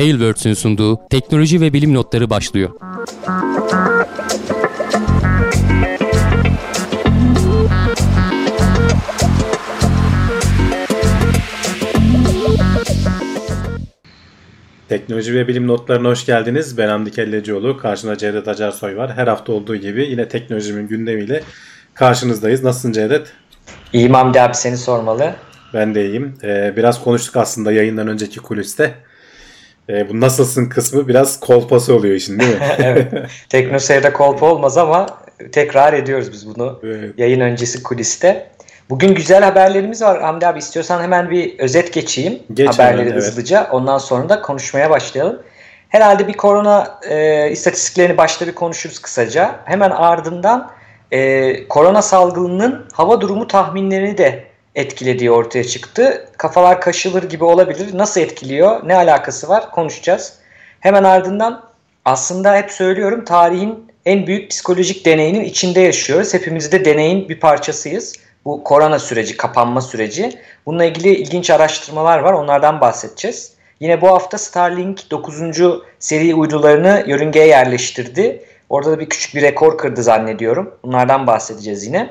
Tailwords'ün sunduğu teknoloji ve bilim notları başlıyor. Teknoloji ve bilim notlarına hoş geldiniz. Ben Hamdi Kellecioğlu. Karşımda Cevdet Acarsoy var. Her hafta olduğu gibi yine teknolojimin gündemiyle karşınızdayız. Nasılsın Cevdet? İyiyim Hamdi abi seni sormalı. Ben de iyiyim. Ee, biraz konuştuk aslında yayından önceki kuliste. Ee, bu nasılsın kısmı biraz kolpası oluyor işin değil mi? evet. Teknoseyir'de kolpa olmaz ama tekrar ediyoruz biz bunu evet. yayın öncesi kuliste. Bugün güzel haberlerimiz var Hamdi abi. istiyorsan hemen bir özet geçeyim Geç haberleri hemen, hızlıca. Evet. Ondan sonra da konuşmaya başlayalım. Herhalde bir korona e, istatistiklerini başta bir konuşuruz kısaca. Hemen ardından e, korona salgınının hava durumu tahminlerini de etkilediği ortaya çıktı. Kafalar kaşılır gibi olabilir. Nasıl etkiliyor? Ne alakası var? Konuşacağız. Hemen ardından aslında hep söylüyorum tarihin en büyük psikolojik deneyinin içinde yaşıyoruz. Hepimiz de deneyin bir parçasıyız. Bu korona süreci, kapanma süreci. Bununla ilgili ilginç araştırmalar var. Onlardan bahsedeceğiz. Yine bu hafta Starlink 9. seri uydularını yörüngeye yerleştirdi. Orada da bir küçük bir rekor kırdı zannediyorum. Bunlardan bahsedeceğiz yine.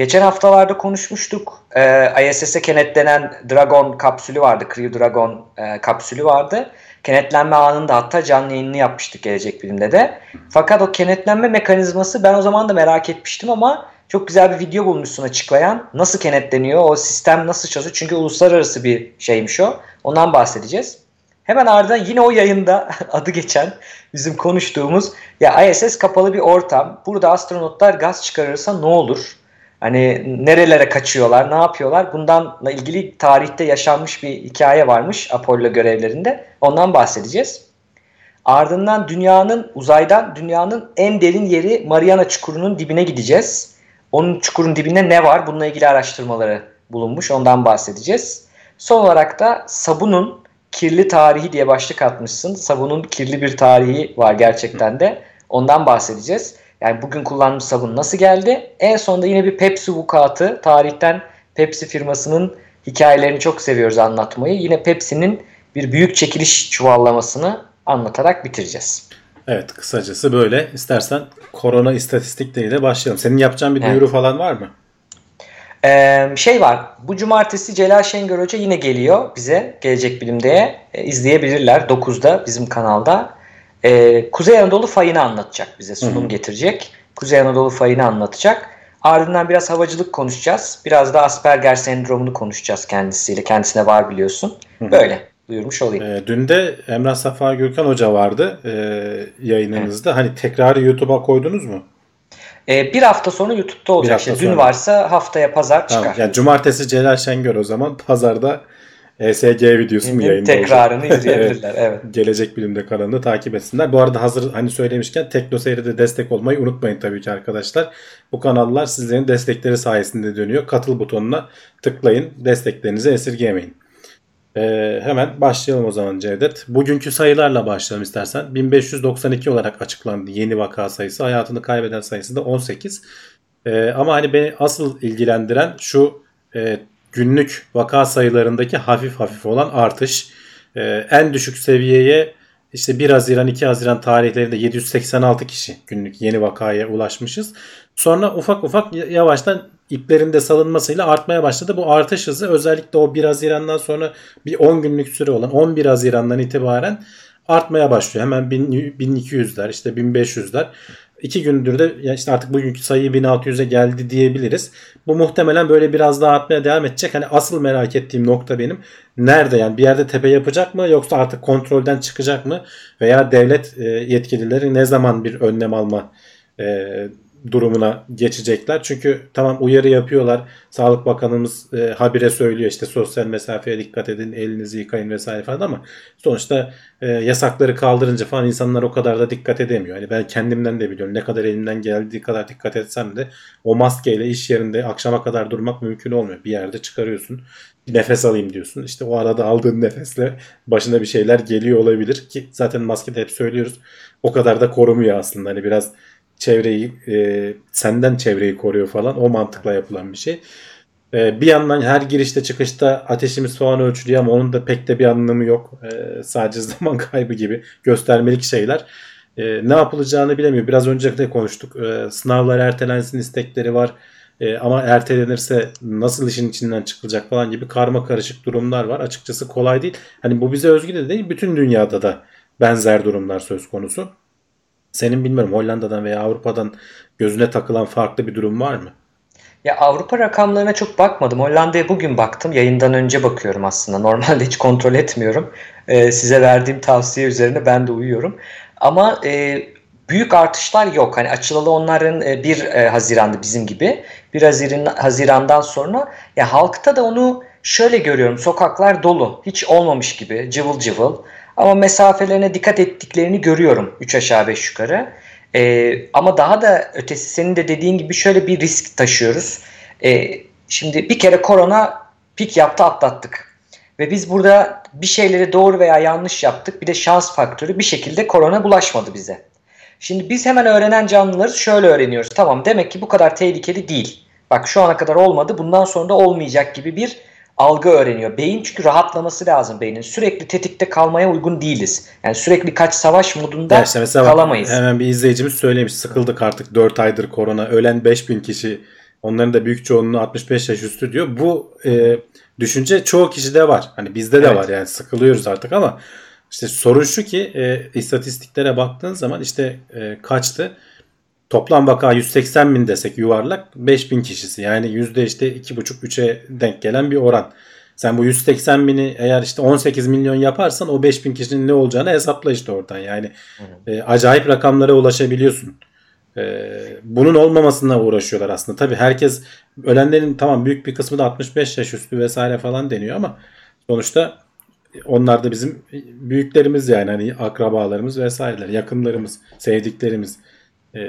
Geçen haftalarda konuşmuştuk. Ee, ISS'e kenetlenen Dragon kapsülü vardı. Crew Dragon e, kapsülü vardı. Kenetlenme anında hatta canlı yayınını yapmıştık Gelecek Bilim'de de. Fakat o kenetlenme mekanizması ben o zaman da merak etmiştim ama çok güzel bir video bulmuşsun açıklayan. Nasıl kenetleniyor, o sistem nasıl çalışıyor? Çünkü uluslararası bir şeymiş o. Ondan bahsedeceğiz. Hemen ardından yine o yayında adı geçen bizim konuştuğumuz ya ISS kapalı bir ortam. Burada astronotlar gaz çıkarırsa ne olur? Hani nerelere kaçıyorlar, ne yapıyorlar? Bundanla ilgili tarihte yaşanmış bir hikaye varmış Apollo görevlerinde. Ondan bahsedeceğiz. Ardından dünyanın uzaydan dünyanın en derin yeri Mariana Çukuru'nun dibine gideceğiz. Onun çukurun dibinde ne var? Bununla ilgili araştırmaları bulunmuş. Ondan bahsedeceğiz. Son olarak da sabunun kirli tarihi diye başlık atmışsın. Sabunun kirli bir tarihi var gerçekten de. Ondan bahsedeceğiz. Yani bugün kullandığımız sabun nasıl geldi? En sonunda yine bir Pepsi vukuatı. Tarihten Pepsi firmasının hikayelerini çok seviyoruz anlatmayı. Yine Pepsi'nin bir büyük çekiliş çuvallamasını anlatarak bitireceğiz. Evet kısacası böyle. İstersen korona istatistikleriyle başlayalım. Senin yapacağın bir duyuru evet. falan var mı? Ee, şey var. Bu cumartesi Celal Şengör Hoca yine geliyor bize. Gelecek Bilim'de e, izleyebilirler. 9'da bizim kanalda. Ee, Kuzey Anadolu fayını anlatacak bize. Sunum Hı-hı. getirecek. Kuzey Anadolu fayını anlatacak. Ardından biraz havacılık konuşacağız. Biraz da Asperger sendromunu konuşacağız kendisiyle. Kendisine var biliyorsun. Hı-hı. Böyle duyurmuş olayım. E, dün de Emrah Safa Gürkan Hoca vardı e, yayınınızda. Evet. Hani tekrarı YouTube'a koydunuz mu? E, bir hafta sonra YouTube'da olacak. İşte dün varsa haftaya pazar çıkar. Tamam. Yani cumartesi Celal Şengör o zaman pazarda ESG videosu mu yayında Tekrarını izleyebilirler. evet. Gelecek Bilim'de kanalını takip etsinler. Bu arada hazır hani söylemişken TeknoSeyir'de destek olmayı unutmayın tabii ki arkadaşlar. Bu kanallar sizlerin destekleri sayesinde dönüyor. Katıl butonuna tıklayın. Desteklerinizi esirgemeyin. Ee, hemen başlayalım o zaman Cevdet. Bugünkü sayılarla başlayalım istersen. 1592 olarak açıklandı yeni vaka sayısı. Hayatını kaybeden sayısı da 18. Ee, ama hani beni asıl ilgilendiren şu e, günlük vaka sayılarındaki hafif hafif olan artış. Ee, en düşük seviyeye işte 1 Haziran 2 Haziran tarihlerinde 786 kişi günlük yeni vakaya ulaşmışız. Sonra ufak ufak yavaştan iplerinde salınmasıyla artmaya başladı. Bu artış hızı özellikle o 1 Haziran'dan sonra bir 10 günlük süre olan 11 Haziran'dan itibaren artmaya başlıyor. Hemen 1200'ler işte 1500'ler. İki gündür de işte artık bugünkü sayı 1600'e geldi diyebiliriz. Bu muhtemelen böyle biraz daha artmaya devam edecek. Hani asıl merak ettiğim nokta benim. Nerede yani bir yerde tepe yapacak mı yoksa artık kontrolden çıkacak mı? Veya devlet e, yetkilileri ne zaman bir önlem alma e, durumuna geçecekler. Çünkü tamam uyarı yapıyorlar. Sağlık Bakanımız e, habire söylüyor işte sosyal mesafeye dikkat edin, elinizi yıkayın vesaire falan ama sonuçta e, yasakları kaldırınca falan insanlar o kadar da dikkat edemiyor. Hani ben kendimden de biliyorum ne kadar elimden geldiği kadar dikkat etsem de o maskeyle iş yerinde akşama kadar durmak mümkün olmuyor. Bir yerde çıkarıyorsun. Nefes alayım diyorsun. İşte o arada aldığın nefesle başına bir şeyler geliyor olabilir ki zaten maskede hep söylüyoruz. O kadar da korumuyor aslında. Hani biraz çevreyi e, senden çevreyi koruyor falan o mantıkla yapılan bir şey. E, bir yandan her girişte çıkışta ateşimiz falan ölçülüyor ama onun da pek de bir anlamı yok. E, sadece zaman kaybı gibi göstermelik şeyler. E, ne yapılacağını bilemiyor. Biraz önce de konuştuk. E, sınavlar ertelensin istekleri var. E, ama ertelenirse nasıl işin içinden çıkılacak falan gibi karma karışık durumlar var. Açıkçası kolay değil. Hani bu bize özgü de değil. Bütün dünyada da benzer durumlar söz konusu. Senin bilmiyorum Hollanda'dan veya Avrupa'dan gözüne takılan farklı bir durum var mı? Ya Avrupa rakamlarına çok bakmadım. Hollanda'ya bugün baktım. Yayından önce bakıyorum aslında. Normalde hiç kontrol etmiyorum. Ee, size verdiğim tavsiye üzerine ben de uyuyorum. Ama e, büyük artışlar yok. Hani açılalı onların e, 1 e, Haziran'da bizim gibi. 1 Haziran, Haziran'dan sonra ya halkta da onu şöyle görüyorum. Sokaklar dolu. Hiç olmamış gibi cıvıl cıvıl. Ama mesafelerine dikkat ettiklerini görüyorum 3 aşağı 5 yukarı. E, ama daha da ötesi senin de dediğin gibi şöyle bir risk taşıyoruz. E, şimdi bir kere korona pik yaptı atlattık. Ve biz burada bir şeyleri doğru veya yanlış yaptık. Bir de şans faktörü bir şekilde korona bulaşmadı bize. Şimdi biz hemen öğrenen canlıları şöyle öğreniyoruz. Tamam demek ki bu kadar tehlikeli değil. Bak şu ana kadar olmadı bundan sonra da olmayacak gibi bir algı öğreniyor. Beyin çünkü rahatlaması lazım beynin. Sürekli tetikte kalmaya uygun değiliz. Yani sürekli kaç savaş modunda işte kalamayız. Hemen bir izleyicimiz söylemiş sıkıldık artık 4 aydır korona. Ölen 5000 kişi onların da büyük çoğunluğu 65 yaş üstü diyor. Bu e, düşünce çoğu kişide var. Hani bizde de evet. var yani sıkılıyoruz artık ama işte sorun şu ki e, istatistiklere baktığın zaman işte e, kaçtı? Toplam vaka 180 bin desek yuvarlak 5 bin kişisi. Yani yüzde işte 2,5-3'e denk gelen bir oran. Sen bu 180 bini eğer işte 18 milyon yaparsan o 5 bin kişinin ne olacağını hesapla işte oradan. Yani e, acayip rakamlara ulaşabiliyorsun. E, bunun olmamasına uğraşıyorlar aslında. Tabii herkes ölenlerin tamam büyük bir kısmı da 65 yaş üstü vesaire falan deniyor ama sonuçta onlar da bizim büyüklerimiz yani hani akrabalarımız vesaireler, yakınlarımız, sevdiklerimiz e,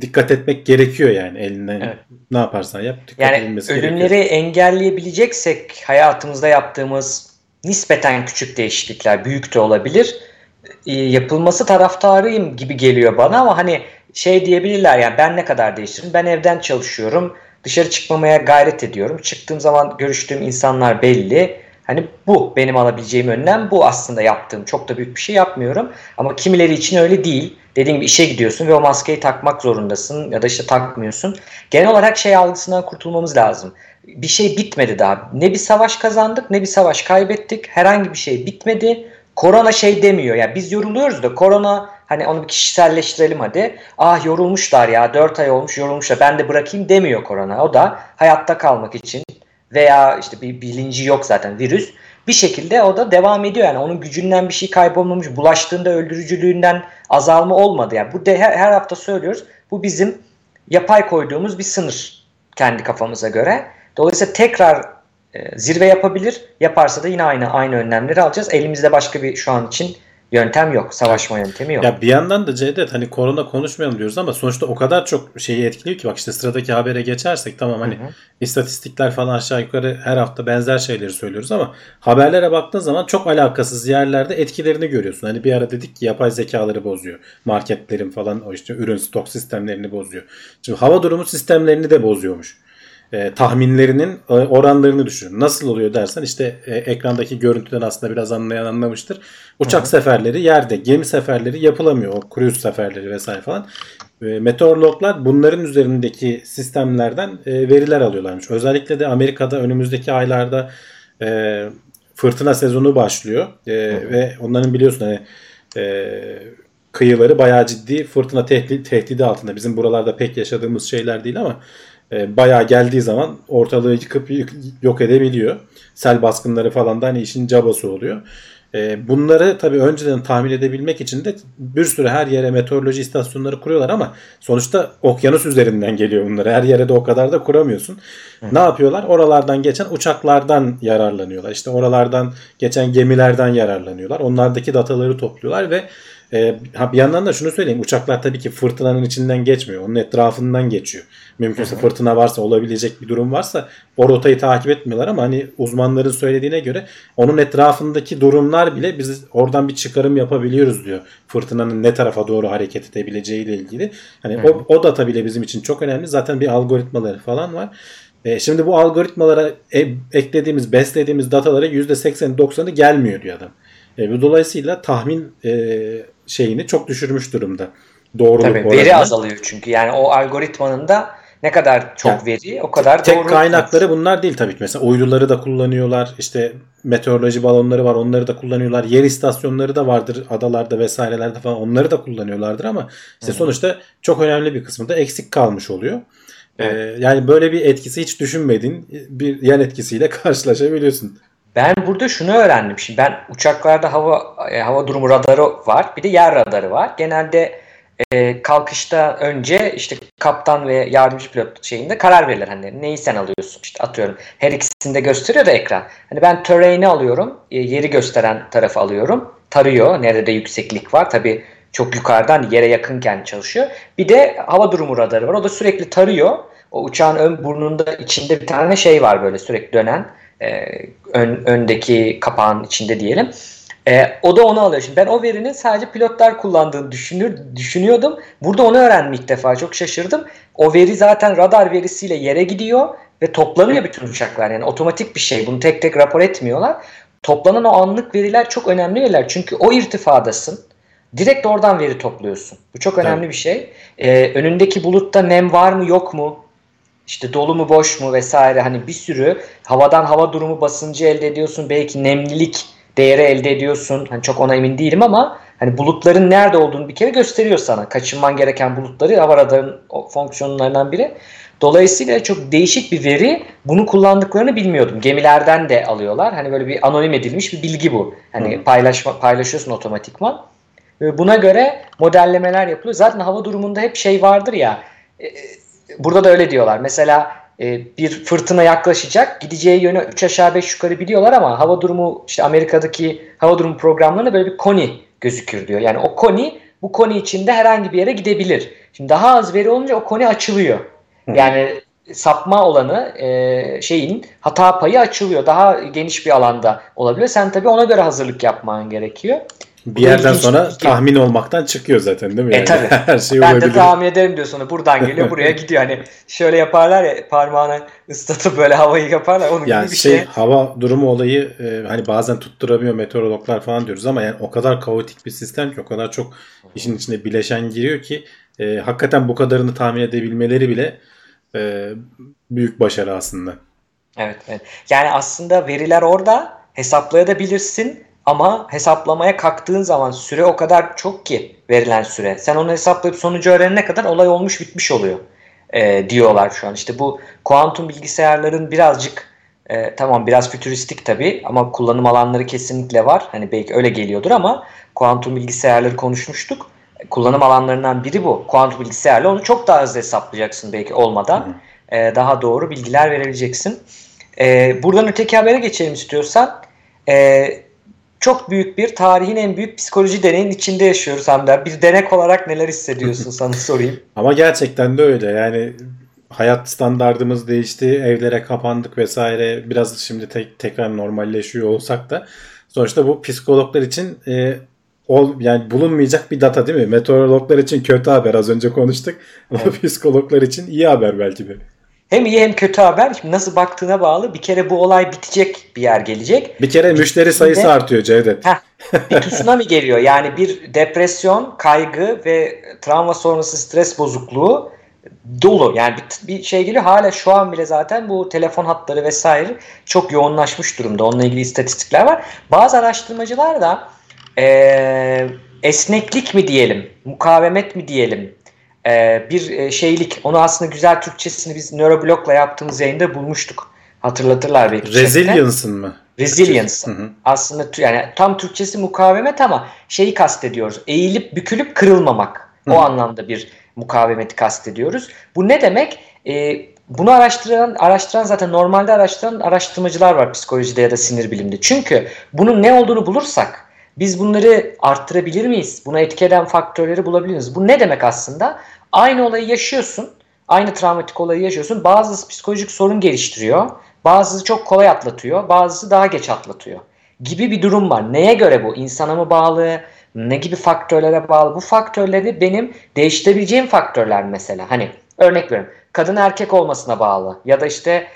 dikkat etmek gerekiyor yani elinden evet. ne yaparsan yap dikkat yani edilmesi ölümleri gerekiyor. engelleyebileceksek hayatımızda yaptığımız nispeten küçük değişiklikler büyük de olabilir e, yapılması taraftarıyım gibi geliyor bana ama hani şey diyebilirler yani ben ne kadar değiştiririm ben evden çalışıyorum dışarı çıkmamaya gayret ediyorum çıktığım zaman görüştüğüm insanlar belli Hani bu benim alabileceğim önlem bu aslında yaptığım. Çok da büyük bir şey yapmıyorum. Ama kimileri için öyle değil. Dediğim gibi işe gidiyorsun ve o maskeyi takmak zorundasın ya da işte takmıyorsun. Genel olarak şey algısından kurtulmamız lazım. Bir şey bitmedi daha. Ne bir savaş kazandık ne bir savaş kaybettik. Herhangi bir şey bitmedi. Korona şey demiyor. Yani biz yoruluyoruz da korona hani onu bir kişiselleştirelim hadi. Ah yorulmuşlar ya 4 ay olmuş yorulmuşlar ben de bırakayım demiyor korona. O da hayatta kalmak için veya işte bir bilinci yok zaten virüs. Bir şekilde o da devam ediyor yani onun gücünden bir şey kaybolmamış, bulaştığında öldürücülüğünden azalma olmadı yani. Bu de her, hafta söylüyoruz. Bu bizim yapay koyduğumuz bir sınır kendi kafamıza göre. Dolayısıyla tekrar e, zirve yapabilir. Yaparsa da yine aynı aynı önlemleri alacağız. Elimizde başka bir şu an için yöntem yok. Savaşma yöntemi yok. Ya bir yandan da Cevdet hani korona konuşmayalım diyoruz ama sonuçta o kadar çok şeyi etkiliyor ki bak işte sıradaki habere geçersek tamam hani hı hı. istatistikler falan aşağı yukarı her hafta benzer şeyleri söylüyoruz ama haberlere baktığın zaman çok alakasız yerlerde etkilerini görüyorsun. Hani bir ara dedik ki yapay zekaları bozuyor. Marketlerin falan o işte ürün stok sistemlerini bozuyor. Şimdi hava durumu sistemlerini de bozuyormuş e, tahminlerinin e, oranlarını düşün. Nasıl oluyor dersen işte e, ekrandaki görüntüden aslında biraz anlayan anlamıştır. Uçak Hı-hı. seferleri yerde, gemi seferleri yapılamıyor. O cruise seferleri vesaire falan. E, meteorologlar bunların üzerindeki sistemlerden e, veriler alıyorlarmış. Özellikle de Amerika'da önümüzdeki aylarda e, fırtına sezonu başlıyor. E, ve onların biliyorsun hani e, kıyıları bayağı ciddi fırtına tehdidi, tehdidi altında. Bizim buralarda pek yaşadığımız şeyler değil ama e, bayağı geldiği zaman ortalığı yıkıp yok edebiliyor. Sel baskınları falan da hani işin cabası oluyor. E, bunları tabii önceden tahmin edebilmek için de bir sürü her yere meteoroloji istasyonları kuruyorlar ama sonuçta okyanus üzerinden geliyor bunları. Her yere de o kadar da kuramıyorsun. Hı. Ne yapıyorlar? Oralardan geçen uçaklardan yararlanıyorlar. İşte oralardan geçen gemilerden yararlanıyorlar. Onlardaki dataları topluyorlar ve e, bir yandan da şunu söyleyeyim. Uçaklar tabii ki fırtınanın içinden geçmiyor. Onun etrafından geçiyor. Mümkünse fırtına varsa olabilecek bir durum varsa o rotayı takip etmiyorlar ama hani uzmanların söylediğine göre onun etrafındaki durumlar bile biz oradan bir çıkarım yapabiliyoruz diyor. Fırtınanın ne tarafa doğru hareket edebileceği ile ilgili. Hani o, o data bile bizim için çok önemli. Zaten bir algoritmaları falan var. E, şimdi bu algoritmalara e, eklediğimiz, beslediğimiz datalara %80'i 90'ı gelmiyor diyor adam. E, bu dolayısıyla tahmin e, şeyini çok düşürmüş durumda. Doğruluk Tabii, oranını. veri azalıyor çünkü. Yani o algoritmanın da ne kadar çok yani, veri o kadar tek doğru. kaynakları bunlar değil tabii ki. Mesela uyduları da kullanıyorlar. İşte meteoroloji balonları var. Onları da kullanıyorlar. Yer istasyonları da vardır adalarda vesairelerde falan. Onları da kullanıyorlardır ama işte sonuçta çok önemli bir kısmı da eksik kalmış oluyor. Ee, yani böyle bir etkisi hiç düşünmediğin bir yan etkisiyle karşılaşabiliyorsun. Ben burada şunu öğrendim. Şimdi ben uçaklarda hava e, hava durumu radarı var. Bir de yer radarı var. Genelde e, kalkışta önce işte kaptan ve yardımcı pilot şeyinde karar verilir. Hani neyi sen alıyorsun? İşte atıyorum her ikisini de gösteriyor da ekran. Hani ben terrain'i alıyorum. E, yeri gösteren tarafı alıyorum. Tarıyor. Nerede yükseklik var. Tabi çok yukarıdan yere yakınken çalışıyor. Bir de hava durumu radarı var. O da sürekli tarıyor. O uçağın ön burnunda içinde bir tane şey var böyle sürekli dönen. E, ön, öndeki kapağın içinde diyelim. E, o da onu alıyor. Şimdi ben o verinin sadece pilotlar kullandığını düşünür, düşünüyordum. Burada onu öğrendim ilk defa. Çok şaşırdım. O veri zaten radar verisiyle yere gidiyor ve toplanıyor bütün uçaklar. Yani otomatik bir şey. Bunu tek tek rapor etmiyorlar. Toplanan o anlık veriler çok önemli veriler. Çünkü o irtifadasın. Direkt oradan veri topluyorsun. Bu çok önemli evet. bir şey. Ee, önündeki bulutta nem var mı yok mu? İşte dolu mu boş mu vesaire hani bir sürü havadan hava durumu basıncı elde ediyorsun. Belki nemlilik değeri elde ediyorsun. Hani çok ona emin değilim ama hani bulutların nerede olduğunu bir kere gösteriyor sana. Kaçınman gereken bulutları hava radarın fonksiyonlarından biri. Dolayısıyla çok değişik bir veri. Bunu kullandıklarını bilmiyordum. Gemilerden de alıyorlar. Hani böyle bir anonim edilmiş bir bilgi bu. Hani hmm. paylaşma paylaşıyorsun otomatikman. Ve buna göre modellemeler yapılıyor. Zaten hava durumunda hep şey vardır ya. E burada da öyle diyorlar. Mesela e, bir fırtına yaklaşacak. Gideceği yönü 3 aşağı 5 yukarı biliyorlar ama hava durumu işte Amerika'daki hava durumu programlarında böyle bir koni gözükür diyor. Yani o koni bu koni içinde herhangi bir yere gidebilir. Şimdi daha az veri olunca o koni açılıyor. Yani sapma olanı e, şeyin hata payı açılıyor. Daha geniş bir alanda olabiliyor. Sen tabii ona göre hazırlık yapman gerekiyor. Bir yerden sonra bir tahmin olmaktan çıkıyor zaten değil mi? E yani? tabii. Her şey ben olabilir. de tahmin ederim diyor sonra buradan geliyor buraya gidiyor. Hani şöyle yaparlar ya parmağını ıslatıp böyle havayı yaparlar. Onun yani gibi bir şey, şey. Hava durumu olayı e, hani bazen tutturamıyor meteorologlar falan diyoruz ama yani o kadar kaotik bir sistem ki o kadar çok işin içine bileşen giriyor ki e, hakikaten bu kadarını tahmin edebilmeleri bile e, büyük başarı aslında. Evet, evet. Yani aslında veriler orada hesaplayabilirsin ama hesaplamaya kalktığın zaman süre o kadar çok ki verilen süre. Sen onu hesaplayıp sonucu öğrenene kadar olay olmuş bitmiş oluyor e, diyorlar şu an. İşte bu kuantum bilgisayarların birazcık e, tamam biraz fütüristik tabii ama kullanım alanları kesinlikle var. Hani belki öyle geliyordur ama kuantum bilgisayarları konuşmuştuk. Kullanım alanlarından biri bu. Kuantum bilgisayarla onu çok daha hızlı hesaplayacaksın belki olmadan. E, daha doğru bilgiler verebileceksin. E, buradan öteki habere geçelim istiyorsan. E, çok büyük bir tarihin en büyük psikoloji deneyin içinde yaşıyoruz Hamdi. Bir denek olarak neler hissediyorsun sana sorayım. Ama gerçekten de öyle. Yani hayat standartımız değişti. Evlere kapandık vesaire. Biraz şimdi tek, tekrar normalleşiyor olsak da sonuçta bu psikologlar için e, ol, yani bulunmayacak bir data değil mi? Meteorologlar için kötü haber az önce konuştuk. Ama evet. psikologlar için iyi haber belki de. Hem iyi hem kötü haber. Şimdi nasıl baktığına bağlı. Bir kere bu olay bitecek bir yer gelecek. Bir kere müşteri sayısı de, artıyor Cevdet. Heh, bir tsunami geliyor. Yani bir depresyon, kaygı ve travma sonrası stres bozukluğu dolu. Yani bir, bir şey geliyor. Hala şu an bile zaten bu telefon hatları vesaire çok yoğunlaşmış durumda. Onunla ilgili istatistikler var. Bazı araştırmacılar da ee, esneklik mi diyelim, mukavemet mi diyelim, e, bir e, şeylik. Onu aslında güzel Türkçesini biz nöroblokla yaptığımız yayında bulmuştuk. Hatırlatırlar belki. Resilience'ın mı? Resilience. Hı hı. Aslında yani tam Türkçesi mukavemet ama şeyi kastediyoruz. Eğilip bükülüp kırılmamak. Hı. O anlamda bir mukavemeti kastediyoruz. Bu ne demek? Ee, bunu araştıran, araştıran zaten normalde araştıran araştırmacılar var psikolojide ya da sinir bilimde. Çünkü bunun ne olduğunu bulursak biz bunları arttırabilir miyiz? Buna etki eden faktörleri bulabilir miyiz? Bu ne demek aslında? Aynı olayı yaşıyorsun. Aynı travmatik olayı yaşıyorsun. Bazısı psikolojik sorun geliştiriyor. Bazısı çok kolay atlatıyor. Bazısı daha geç atlatıyor. Gibi bir durum var. Neye göre bu? İnsana mı bağlı? Ne gibi faktörlere bağlı? Bu faktörleri benim değiştirebileceğim faktörler mesela. Hani örnek veriyorum. kadın erkek olmasına bağlı ya da işte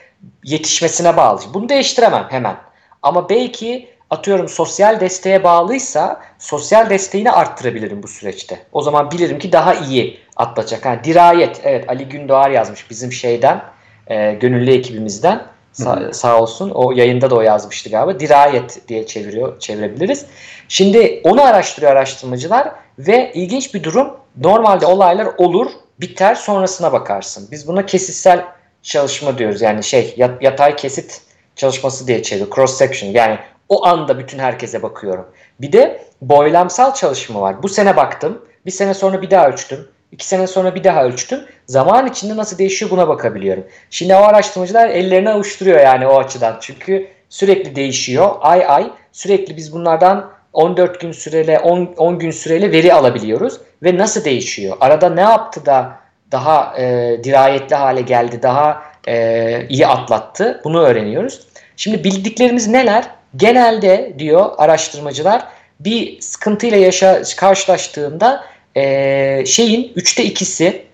yetişmesine bağlı. Bunu değiştiremem hemen. Ama belki atıyorum sosyal desteğe bağlıysa sosyal desteğini arttırabilirim bu süreçte. O zaman bilirim ki daha iyi atlatacak. Yani dirayet evet Ali Gündoğar yazmış bizim şeyden e, gönüllü ekibimizden Sa- sağ olsun o yayında da o yazmıştı galiba. Dirayet diye çeviriyor, çevirebiliriz. Şimdi onu araştırıyor araştırmacılar ve ilginç bir durum normalde olaylar olur biter sonrasına bakarsın. Biz buna kesitsel çalışma diyoruz. Yani şey yatay kesit çalışması diye çeviriyor. Cross section yani o anda bütün herkese bakıyorum. Bir de boylamsal çalışma var. Bu sene baktım. Bir sene sonra bir daha ölçtüm. İki sene sonra bir daha ölçtüm. Zaman içinde nasıl değişiyor buna bakabiliyorum. Şimdi o araştırmacılar ellerini avuşturuyor yani o açıdan. Çünkü sürekli değişiyor. Ay ay sürekli biz bunlardan 14 gün süreyle 10, 10 gün süreyle veri alabiliyoruz. Ve nasıl değişiyor? Arada ne yaptı da daha e, dirayetli hale geldi, daha e, iyi atlattı? Bunu öğreniyoruz. Şimdi bildiklerimiz neler? Genelde diyor araştırmacılar bir sıkıntıyla yaşa karşılaştığında e, şeyin üçte ikisi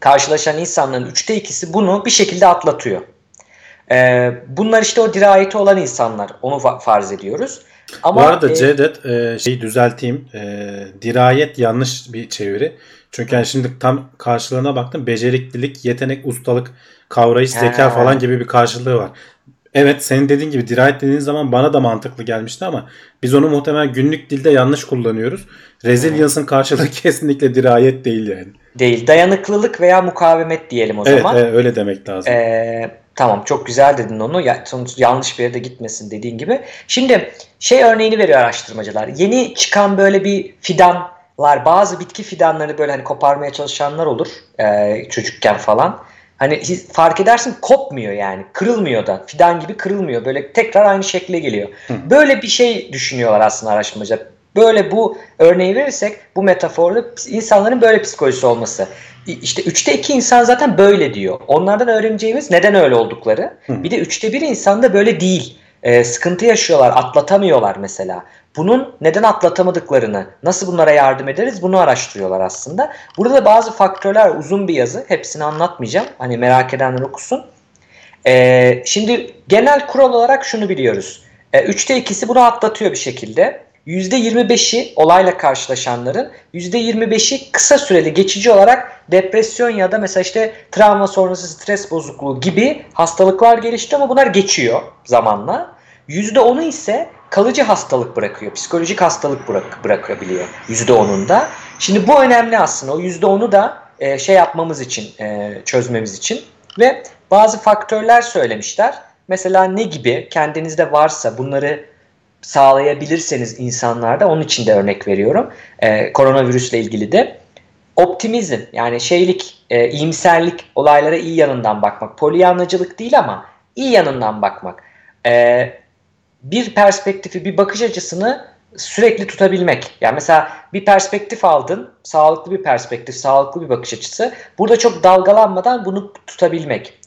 karşılaşan insanların üçte ikisi bunu bir şekilde atlatıyor. E, bunlar işte o dirayeti olan insanlar. Onu farz ediyoruz. Ama, Bu arada e, Cevdet e, şeyi düzelteyim. E, dirayet yanlış bir çeviri. Çünkü yani şimdi tam karşılığına baktım. Beceriklilik, yetenek, ustalık, kavrayış, zeka falan gibi bir karşılığı var. Evet senin dediğin gibi dirayet dediğin zaman bana da mantıklı gelmişti ama biz onu muhtemelen günlük dilde yanlış kullanıyoruz. Resilience'ın karşılığı kesinlikle dirayet değil yani. Değil. Dayanıklılık veya mukavemet diyelim o evet, zaman. Evet öyle demek lazım. Ee, tamam çok güzel dedin onu. Ya, sonuç yanlış bir yere de gitmesin dediğin gibi. Şimdi şey örneğini veriyor araştırmacılar. Yeni çıkan böyle bir fidanlar bazı bitki fidanları böyle hani koparmaya çalışanlar olur e, çocukken falan. Hani fark edersin kopmuyor yani. Kırılmıyor da. Fidan gibi kırılmıyor. Böyle tekrar aynı şekle geliyor. Hı. Böyle bir şey düşünüyorlar aslında araştırmacılar. Böyle bu örneği verirsek bu metaforda insanların böyle psikolojisi olması. İşte üçte iki insan zaten böyle diyor. Onlardan öğreneceğimiz neden öyle oldukları. Hı. Bir de üçte bir insan da böyle değil. Ee, sıkıntı yaşıyorlar, atlatamıyorlar mesela. Bunun neden atlatamadıklarını, nasıl bunlara yardım ederiz bunu araştırıyorlar aslında. Burada da bazı faktörler uzun bir yazı. Hepsini anlatmayacağım. Hani merak edenler okusun. Ee, şimdi genel kural olarak şunu biliyoruz. Ee, üçte ikisi bunu atlatıyor bir şekilde. %25'i olayla karşılaşanların %25'i kısa süreli geçici olarak depresyon ya da mesela işte travma sonrası stres bozukluğu gibi hastalıklar gelişti ama bunlar geçiyor zamanla. %10'u ise kalıcı hastalık bırakıyor. Psikolojik hastalık bırak, bırakabiliyor %10'unda. Şimdi bu önemli aslında. O %10'u da e, şey yapmamız için, e, çözmemiz için. Ve bazı faktörler söylemişler. Mesela ne gibi kendinizde varsa bunları sağlayabilirseniz insanlarda onun için de örnek veriyorum. E, koronavirüsle ilgili de optimizm yani şeylik, e, iyimserlik olaylara iyi yanından bakmak. Polyanlacılık değil ama iyi yanından bakmak. E, bir perspektifi, bir bakış açısını sürekli tutabilmek. Yani mesela bir perspektif aldın, sağlıklı bir perspektif, sağlıklı bir bakış açısı. Burada çok dalgalanmadan bunu tutabilmek.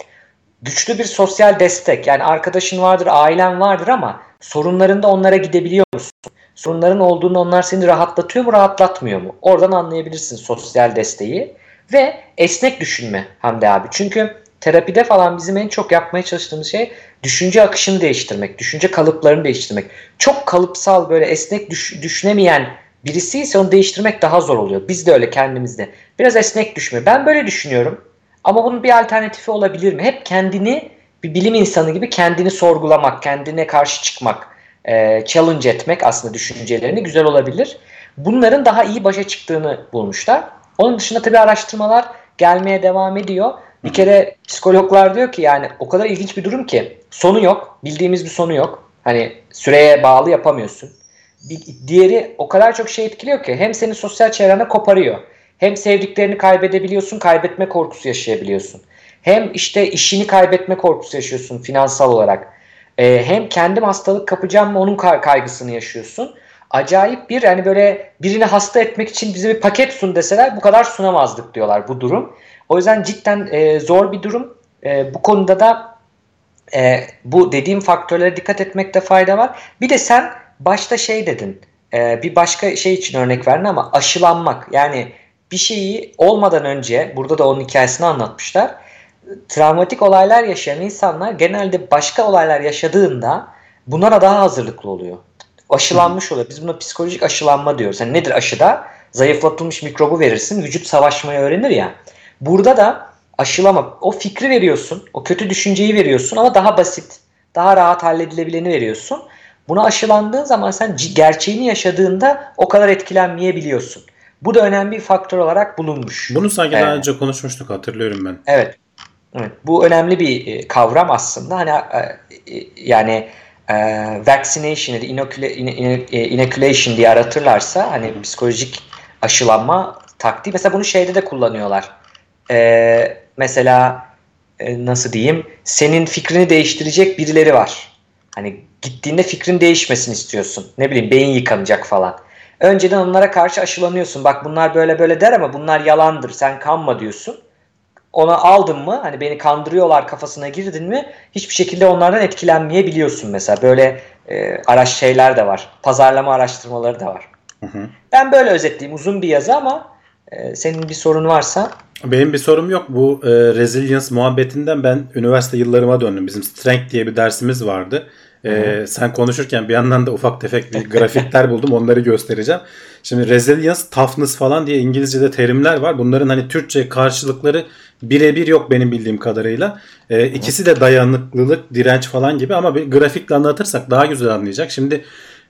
Güçlü bir sosyal destek. Yani arkadaşın vardır, ailen vardır ama sorunlarında onlara gidebiliyor musun? Sorunların olduğunu onlar seni rahatlatıyor mu, rahatlatmıyor mu? Oradan anlayabilirsin sosyal desteği. Ve esnek düşünme Hamdi abi. Çünkü terapide falan bizim en çok yapmaya çalıştığımız şey düşünce akışını değiştirmek, düşünce kalıplarını değiştirmek. Çok kalıpsal böyle esnek düş, düşünemeyen birisi ise onu değiştirmek daha zor oluyor. Biz de öyle kendimizde. Biraz esnek düşme. Ben böyle düşünüyorum. Ama bunun bir alternatifi olabilir mi? Hep kendini bir bilim insanı gibi kendini sorgulamak, kendine karşı çıkmak, e, challenge etmek aslında düşüncelerini güzel olabilir. Bunların daha iyi başa çıktığını bulmuşlar. Onun dışında tabii araştırmalar gelmeye devam ediyor. Bir kere psikologlar diyor ki yani o kadar ilginç bir durum ki sonu yok. Bildiğimiz bir sonu yok. Hani süreye bağlı yapamıyorsun. Bir, diğeri o kadar çok şey etkiliyor ki hem seni sosyal çevrene koparıyor. Hem sevdiklerini kaybedebiliyorsun, kaybetme korkusu yaşayabiliyorsun. Hem işte işini kaybetme korkusu yaşıyorsun finansal olarak. Ee, hem kendim hastalık kapacağım mı onun kaygısını yaşıyorsun. Acayip bir hani böyle birini hasta etmek için bize bir paket sun deseler bu kadar sunamazdık diyorlar bu durum. O yüzden cidden e, zor bir durum. E, bu konuda da e, bu dediğim faktörlere dikkat etmekte fayda var. Bir de sen başta şey dedin. E, bir başka şey için örnek verdin ama aşılanmak. Yani bir şeyi olmadan önce burada da onun hikayesini anlatmışlar. travmatik olaylar yaşayan insanlar genelde başka olaylar yaşadığında bunlara daha hazırlıklı oluyor. Aşılanmış oluyor. Biz buna psikolojik aşılanma diyoruz. Yani nedir aşıda? Zayıflatılmış mikrobu verirsin. Vücut savaşmayı öğrenir ya. Burada da aşılama. O fikri veriyorsun. O kötü düşünceyi veriyorsun ama daha basit. Daha rahat halledilebileni veriyorsun. Buna aşılandığın zaman sen gerçeğini yaşadığında o kadar etkilenmeyebiliyorsun. Bu da önemli bir faktör olarak bulunmuş. Bunu sanki evet. daha önce konuşmuştuk hatırlıyorum ben. Evet. Evet. Bu önemli bir e, kavram aslında. Hani e, e, yani vaccination ya da inoculation diye aratırlarsa hani psikolojik aşılanma taktiği. Mesela bunu şeyde de kullanıyorlar. Mesela nasıl diyeyim? Senin fikrini değiştirecek birileri var. Hani gittiğinde fikrin değişmesini istiyorsun. Ne bileyim beyin yıkanacak falan. Önceden onlara karşı aşılanıyorsun. Bak bunlar böyle böyle der ama bunlar yalandır. Sen kanma diyorsun. Ona aldın mı hani beni kandırıyorlar kafasına girdin mi hiçbir şekilde onlardan etkilenmeyebiliyorsun mesela. Böyle e, araç şeyler de var. Pazarlama araştırmaları da var. Hı hı. Ben böyle özetleyeyim. Uzun bir yazı ama e, senin bir sorun varsa benim bir sorum yok. Bu e, resilience muhabbetinden ben üniversite yıllarıma döndüm. Bizim strength diye bir dersimiz vardı. Ee, sen konuşurken bir yandan da ufak tefek bir grafikler buldum. Onları göstereceğim. Şimdi resilience, toughness falan diye İngilizce'de terimler var. Bunların hani Türkçe karşılıkları birebir yok benim bildiğim kadarıyla. Ee, ikisi de dayanıklılık, direnç falan gibi ama bir grafikle anlatırsak daha güzel anlayacak. Şimdi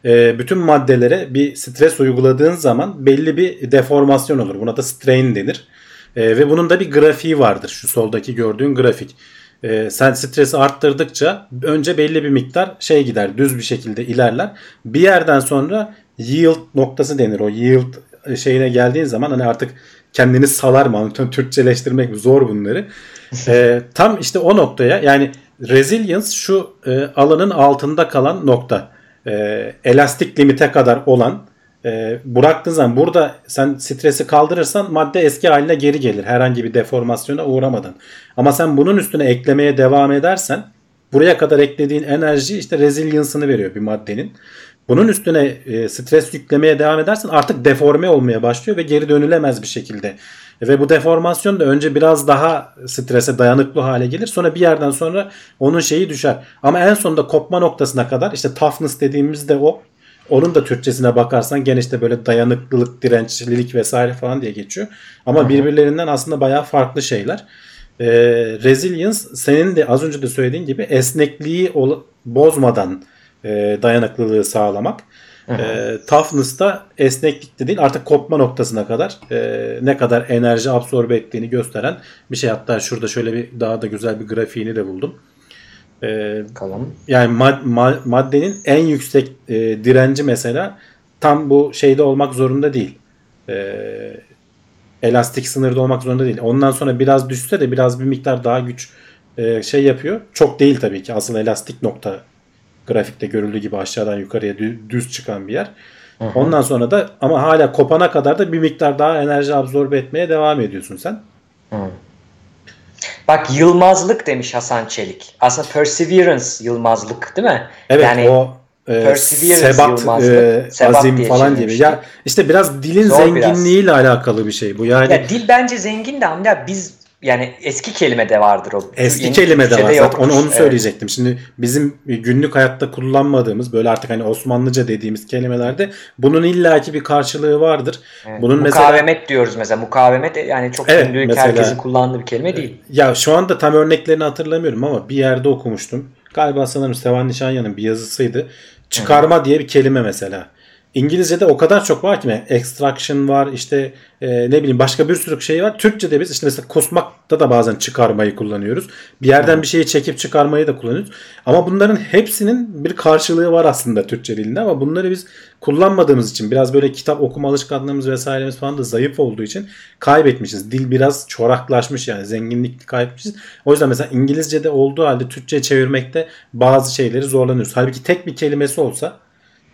e, bütün maddelere bir stres uyguladığın zaman belli bir deformasyon olur. Buna da strain denir. E, ve bunun da bir grafiği vardır. Şu soldaki gördüğün grafik e, sen stresi arttırdıkça önce belli bir miktar şey gider düz bir şekilde ilerler. Bir yerden sonra yield noktası denir. O yield şeyine geldiğin zaman hani artık kendini salar mı? Türkçeleştirmek zor bunları. e, tam işte o noktaya yani resilience şu e, alanın altında kalan nokta. E, elastik limite kadar olan e, bıraktığın zaman burada sen stresi kaldırırsan madde eski haline geri gelir. Herhangi bir deformasyona uğramadan. Ama sen bunun üstüne eklemeye devam edersen buraya kadar eklediğin enerji işte resilience'ını veriyor bir maddenin. Bunun üstüne e, stres yüklemeye devam edersen artık deforme olmaya başlıyor ve geri dönülemez bir şekilde. Ve bu deformasyon da önce biraz daha strese dayanıklı hale gelir. Sonra bir yerden sonra onun şeyi düşer. Ama en sonunda kopma noktasına kadar işte toughness dediğimizde o onun da Türkçesine bakarsan gene işte böyle dayanıklılık, dirençlilik vesaire falan diye geçiyor. Ama birbirlerinden aslında bayağı farklı şeyler. Ee, resilience senin de az önce de söylediğin gibi esnekliği bozmadan e, dayanıklılığı sağlamak. E, toughness da esneklik de değil artık kopma noktasına kadar e, ne kadar enerji absorbe ettiğini gösteren bir şey. Hatta şurada şöyle bir daha da güzel bir grafiğini de buldum. Ee, Bakalım. Yani mad, mad, maddenin en yüksek e, direnci mesela tam bu şeyde olmak zorunda değil. E, elastik sınırda olmak zorunda değil. Ondan sonra biraz düşse de biraz bir miktar daha güç e, şey yapıyor. Çok değil tabii ki. Asıl elastik nokta grafikte görüldüğü gibi aşağıdan yukarıya düz çıkan bir yer. Hı hı. Ondan sonra da ama hala kopana kadar da bir miktar daha enerji absorbe etmeye devam ediyorsun sen. Hı. Bak yılmazlık demiş Hasan Çelik. Aslında perseverance yılmazlık değil mi? Evet yani, o e, sebat, e, sebat azim falan gibi. Ya işte biraz dilin Zor zenginliğiyle biraz. alakalı bir şey bu. Yani ya dil bence zengin de ama biz yani eski kelime de vardır o. Eski Yeni kelime de var zaten. Onu, onu söyleyecektim. Evet. Şimdi bizim günlük hayatta kullanmadığımız böyle artık hani Osmanlıca dediğimiz kelimelerde bunun illaki bir karşılığı vardır. Evet. Bunun mukavemet mesela, diyoruz mesela. Mukavemet yani çok evet, günlük mesela, herkesin kullandığı bir kelime değil. Ya şu anda tam örneklerini hatırlamıyorum ama bir yerde okumuştum. Galiba sanırım Sevan Nişanyan'ın bir yazısıydı. Çıkarma Hı. diye bir kelime mesela. İngilizce'de o kadar çok var ki extraction var işte e, ne bileyim başka bir sürü şey var. Türkçe'de biz işte mesela kusmakta da bazen çıkarmayı kullanıyoruz. Bir yerden bir şeyi çekip çıkarmayı da kullanıyoruz. Ama bunların hepsinin bir karşılığı var aslında Türkçe dilinde ama bunları biz kullanmadığımız için biraz böyle kitap okuma alışkanlığımız vesairemiz falan da zayıf olduğu için kaybetmişiz. Dil biraz çoraklaşmış yani zenginlik kaybetmişiz. O yüzden mesela İngilizce'de olduğu halde Türkçe'ye çevirmekte bazı şeyleri zorlanıyoruz. Halbuki tek bir kelimesi olsa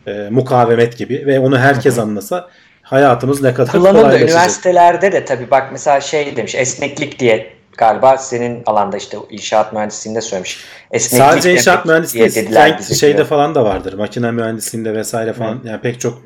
e, mukavemet gibi ve onu herkes anlasa hayatımız ne kadar Kullanıldı. Üniversitelerde de tabii bak mesela şey demiş esneklik diye galiba senin alanda işte inşaat mühendisliğinde söylemiş. Esneklik Sadece inşaat mühendisliği şeyde diyor. falan da vardır. Makine mühendisliğinde vesaire falan. Hı. Yani pek çok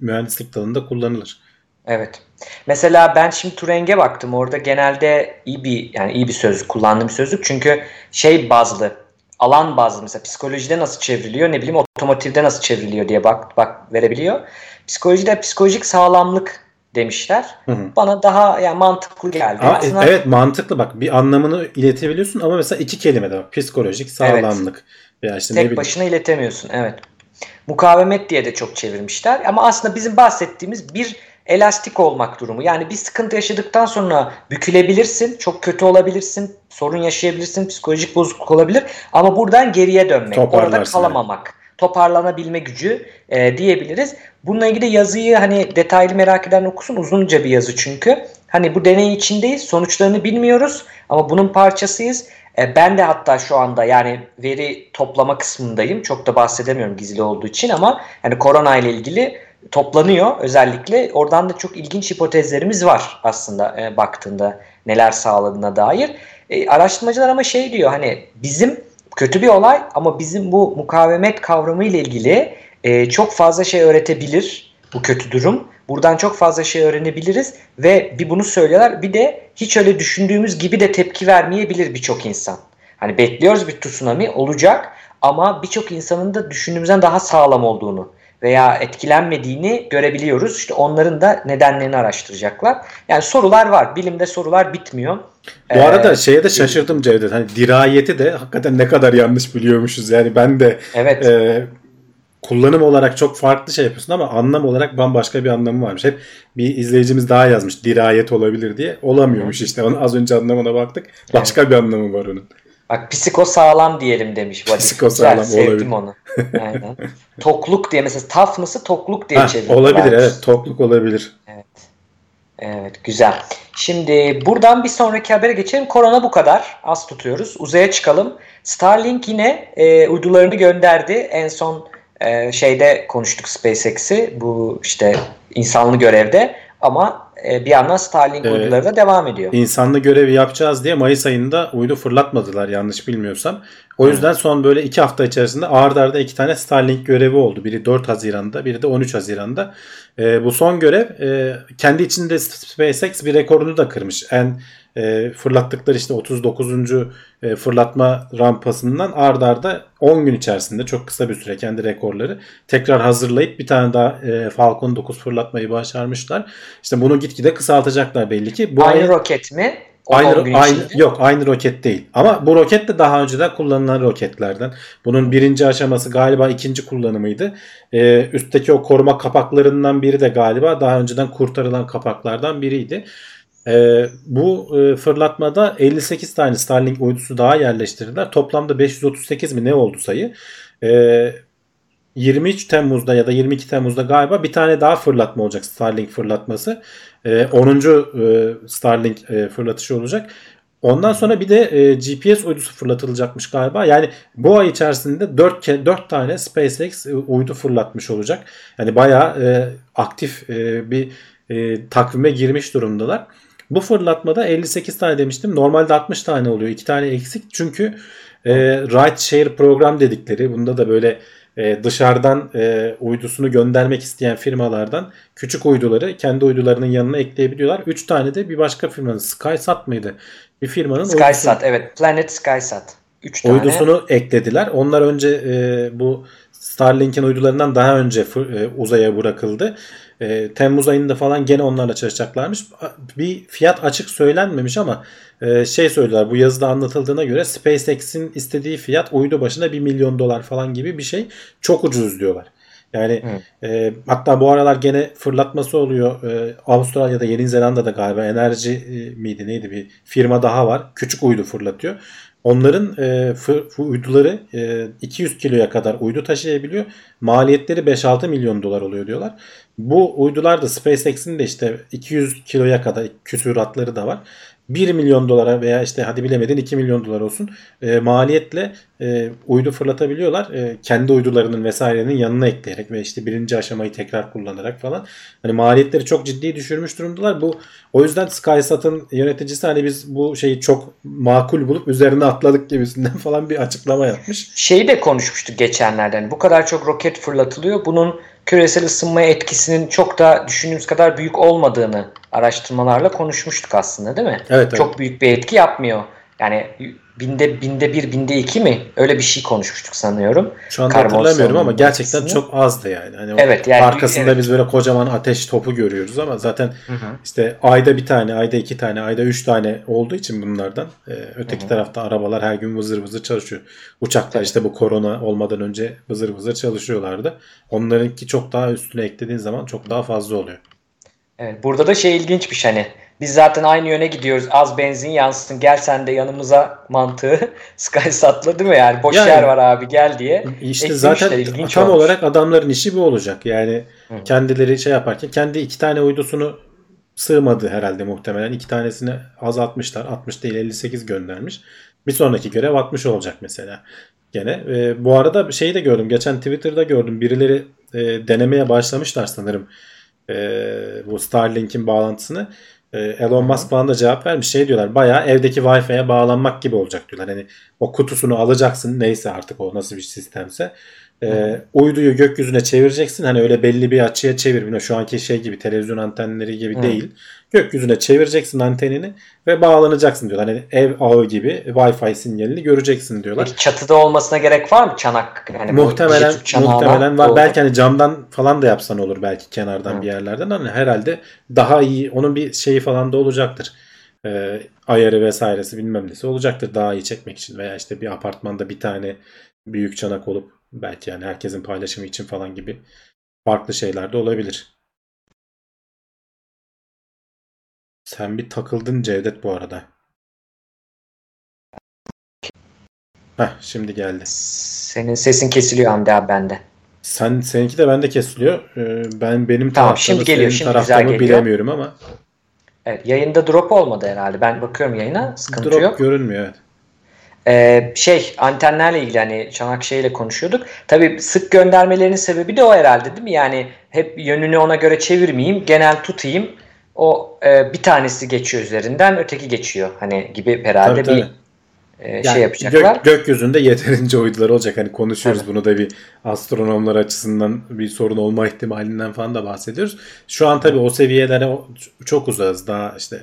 mühendislik dalında kullanılır. Evet. Mesela ben şimdi Turing'e baktım. Orada genelde iyi bir yani iyi bir sözlük kullandığım bir sözlük. Çünkü şey bazlı, alan bazlı mesela psikolojide nasıl çevriliyor, ne bileyim otomotivde nasıl çevriliyor diye bak bak verebiliyor. Psikolojide psikolojik sağlamlık demişler. Hı hı. Bana daha yani mantıklı geldi. Aa, Aslında... Evet mantıklı bak bir anlamını iletebiliyorsun ama mesela iki kelime de var. Psikolojik sağlamlık. Evet. Veya işte Tek başına iletemiyorsun evet. Mukavemet diye de çok çevirmişler ama aslında bizim bahsettiğimiz bir elastik olmak durumu. Yani bir sıkıntı yaşadıktan sonra bükülebilirsin, çok kötü olabilirsin, sorun yaşayabilirsin, psikolojik bozukluk olabilir ama buradan geriye dönmek, orada kalamamak. Yani toparlanabilme gücü e, diyebiliriz. Bununla ilgili yazıyı hani detaylı merak eden okusun uzunca bir yazı çünkü. Hani bu deney içindeyiz sonuçlarını bilmiyoruz ama bunun parçasıyız. E, ben de hatta şu anda yani veri toplama kısmındayım. Çok da bahsedemiyorum gizli olduğu için ama yani korona ile ilgili toplanıyor özellikle. Oradan da çok ilginç hipotezlerimiz var aslında e, baktığında neler sağladığına dair. E, araştırmacılar ama şey diyor hani bizim kötü bir olay ama bizim bu mukavemet kavramı ile ilgili e, çok fazla şey öğretebilir bu kötü durum. Buradan çok fazla şey öğrenebiliriz ve bir bunu söylüyorlar. Bir de hiç öyle düşündüğümüz gibi de tepki vermeyebilir birçok insan. Hani bekliyoruz bir tsunami olacak ama birçok insanın da düşündüğümüzden daha sağlam olduğunu veya etkilenmediğini görebiliyoruz. İşte onların da nedenlerini araştıracaklar. Yani sorular var. Bilimde sorular bitmiyor. Bu ee, arada şeye de şaşırdım Cevdet. Hani dirayeti de hakikaten ne kadar yanlış biliyormuşuz. Yani ben de evet. e, kullanım olarak çok farklı şey yapıyorsun ama anlam olarak bambaşka bir anlamı varmış. Hep bir izleyicimiz daha yazmış dirayet olabilir diye. Olamıyormuş işte. Onu az önce anlamına baktık. Başka evet. bir anlamı var onun. Bak psiko sağlam diyelim demiş. Psiko sağlam Güzel, sevdim olabilir. onu. Aynen. tokluk diye mesela toughness'ı tokluk diye çeviriyorlar. Olabilir evet tokluk olabilir. Evet. Evet güzel. Şimdi buradan bir sonraki habere geçelim. Korona bu kadar. Az tutuyoruz. Uzaya çıkalım. Starlink yine e, uydularını gönderdi. En son e, şeyde konuştuk SpaceX'i. Bu işte insanlı görevde. Ama e, bir yandan Starlink ee, uyduları da devam ediyor. İnsanlı görevi yapacağız diye Mayıs ayında uydu fırlatmadılar yanlış bilmiyorsam. O yüzden son böyle iki hafta içerisinde ardarda arda iki tane Starlink görevi oldu. Biri 4 Haziran'da biri de 13 Haziran'da. E, bu son görev e, kendi içinde SpaceX bir rekorunu da kırmış. En e, fırlattıkları işte 39. E, fırlatma rampasından ard arda 10 gün içerisinde çok kısa bir süre kendi rekorları tekrar hazırlayıp bir tane daha e, Falcon 9 fırlatmayı başarmışlar. İşte bunu gitgide kısaltacaklar belli ki. Bu aynı ay, roket mi? Aynı, aynı yok aynı roket değil. Ama bu roket de daha önceden kullanılan roketlerden. Bunun birinci aşaması galiba ikinci kullanımıydı. Ee, üstteki o koruma kapaklarından biri de galiba daha önceden kurtarılan kapaklardan biriydi. E, bu e, fırlatmada 58 tane Starlink uydusu daha yerleştirdiler. Toplamda 538 mi ne oldu sayı. E, ee, 23 Temmuz'da ya da 22 Temmuz'da galiba bir tane daha fırlatma olacak Starlink fırlatması. E, 10. E, Starlink e, fırlatışı olacak. Ondan sonra bir de e, GPS uydusu fırlatılacakmış galiba. Yani bu ay içerisinde 4, 4 tane SpaceX e, uydu fırlatmış olacak. Yani bayağı e, aktif e, bir e, takvime girmiş durumdalar. Bu fırlatmada 58 tane demiştim. Normalde 60 tane oluyor. 2 tane eksik. Çünkü e, ride share program dedikleri bunda da böyle e, dışarıdan e, uydusunu göndermek isteyen firmalardan küçük uyduları kendi uydularının yanına ekleyebiliyorlar. 3 tane de bir başka firmanın SkySat mıydı? Bir firmanın SkySat uydusunu, evet Planet SkySat. 3 tane. Uydusunu eklediler. Onlar önce e, bu Starlink'in uydularından daha önce e, uzaya bırakıldı. E, Temmuz ayında falan gene onlarla çalışacaklarmış. Bir fiyat açık söylenmemiş ama e, şey söylediler bu yazıda anlatıldığına göre SpaceX'in istediği fiyat uydu başına 1 milyon dolar falan gibi bir şey. Çok ucuz diyorlar. Yani e, hatta bu aralar gene fırlatması oluyor. E, Avustralya'da Yeni Zelanda'da galiba enerji e, miydi neydi bir firma daha var. Küçük uydu fırlatıyor. Onların e, uyduları e, 200 kiloya kadar uydu taşıyabiliyor. Maliyetleri 5-6 milyon dolar oluyor diyorlar. Bu uydular da SpaceX'in de işte 200 kiloya kadar küsuratları da var. 1 milyon dolara veya işte hadi bilemedin 2 milyon dolar olsun e, maliyetle e, uydu fırlatabiliyorlar. E, kendi uydularının vesairenin yanına ekleyerek ve işte birinci aşamayı tekrar kullanarak falan. Hani maliyetleri çok ciddi düşürmüş durumdalar. Bu o yüzden SkySat'ın yöneticisi hani biz bu şeyi çok makul bulup üzerine atladık gibisinden falan bir açıklama yapmış. Şeyi de konuşmuştuk geçenlerde. Hani bu kadar çok roket fırlatılıyor. Bunun küresel ısınmaya etkisinin çok da düşündüğümüz kadar büyük olmadığını araştırmalarla konuşmuştuk aslında değil mi? Evet, çok evet. büyük bir etki yapmıyor. Yani binde binde bir binde iki mi öyle bir şey konuşmuştuk sanıyorum. Şu anda Karbon hatırlamıyorum ama gerçekten etkisini. çok azdı yani. Hani Evet, yani- arkasında evet. biz böyle kocaman ateş topu görüyoruz ama zaten Hı hı. işte ayda bir tane, ayda iki tane, ayda üç tane olduğu için bunlardan e, öteki Hı hı. tarafta arabalar her gün vızır vızır çalışıyor. Uçaklar işte bu korona olmadan önce vızır vızır çalışıyorlardı. Onlarınki çok daha üstüne eklediğin zaman çok daha fazla oluyor. Evet, burada da şey ilginçmiş hani biz zaten aynı yöne gidiyoruz az benzin yansın gel sen de yanımıza mantığı SkySat'la değil mi yani boş Yani- yer var abi gel diye İşte eklemişler, zaten ilginç tam olmuş. olarak adamların işi bu olacak. Yani Hı. kendileri şey yaparken kendi iki tane uydusunu sığmadı herhalde muhtemelen. İki tanesini azaltmışlar. 60 değil 58 göndermiş. Bir sonraki görev 60 olacak mesela. Gene. E, bu arada şeyi de gördüm. Geçen Twitter'da gördüm. Birileri e, denemeye başlamışlar sanırım. E, bu Starlink'in bağlantısını. E, Elon Musk falan da cevap vermiş. Şey diyorlar bayağı evdeki Wi-Fi'ye bağlanmak gibi olacak diyorlar. Hani o kutusunu alacaksın neyse artık o nasıl bir sistemse. E, uyduyu gökyüzüne çevireceksin. Hani öyle belli bir açıya çevir. Bilmiyorum, Şu anki şey gibi televizyon antenleri gibi Hı. değil. Gökyüzüne çevireceksin antenini ve bağlanacaksın diyorlar. Hani ev ağı gibi Wi-Fi sinyalini göreceksin diyorlar. Peki çatıda olmasına gerek var mı çanak? Yani muhtemelen muhtemelen var. doğru. Belki hani camdan falan da yapsan olur belki kenardan Hı. bir yerlerden ama herhalde daha iyi onun bir şeyi falan da olacaktır. Ee, ayarı vesairesi bilmem nesi olacaktır daha iyi çekmek için veya işte bir apartmanda bir tane büyük çanak olup belki yani herkesin paylaşımı için falan gibi farklı şeyler de olabilir. Sen bir takıldın Cevdet bu arada. Heh, şimdi geldi. Senin sesin kesiliyor Hamdi abi bende. Sen seninki de bende kesiliyor. Ee, ben benim Tamam, tarafta şimdi geliyor, senin şimdi tarafta güzel mı geliyor. bilemiyorum ama Evet, yayında drop olmadı herhalde. Ben bakıyorum yayına. Sıkıntı drop yok. görünmüyor. Evet. Ee, şey antenlerle ilgili hani çanak şeyle konuşuyorduk. Tabii sık göndermelerinin sebebi de o herhalde değil mi? Yani hep yönünü ona göre çevirmeyeyim, genel tutayım. O e, bir tanesi geçiyor üzerinden, öteki geçiyor. Hani gibi herhalde Tabii, bir tabii. e, Yani şey yapacaklar. gök- gökyüzünde yeterince uydular olacak. Hani konuşuyoruz bunu da bir astronomlar açısından bir sorun olma ihtimalinden falan da bahsediyoruz. Şu an tabii o seviyelere çok uzağız. Daha işte